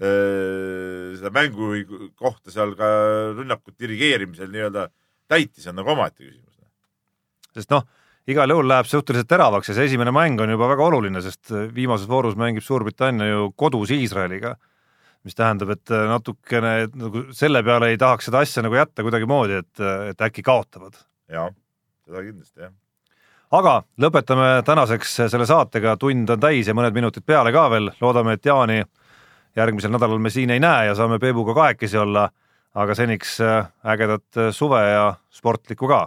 äh, seda mängu kohta seal ka rünnakut dirigeerimisel nii-öelda täitis, on nagu omaette küsimus. Sest noh, igal juhul läheb suhteliselt teravaks ja see esimene mäng on juba väga oluline, sest viimases voorus mängib Suurbritannia ju kodus Iisraeliga, mis tähendab, et natukene et nagu selle peale ei tahaks seda asja nagu jätta kuidagimoodi, et, et äkki kaotavad. jah, seda kindlasti jah. aga lõpetame tänaseks selle saatega, tund on täis ja mõned minutid peale ka veel, loodame, et Jaani järgmisel nädalal me siin ei näe ja saame Peebuga kahekesi olla, aga seniks äh, ägedat suve ja sportlikku ka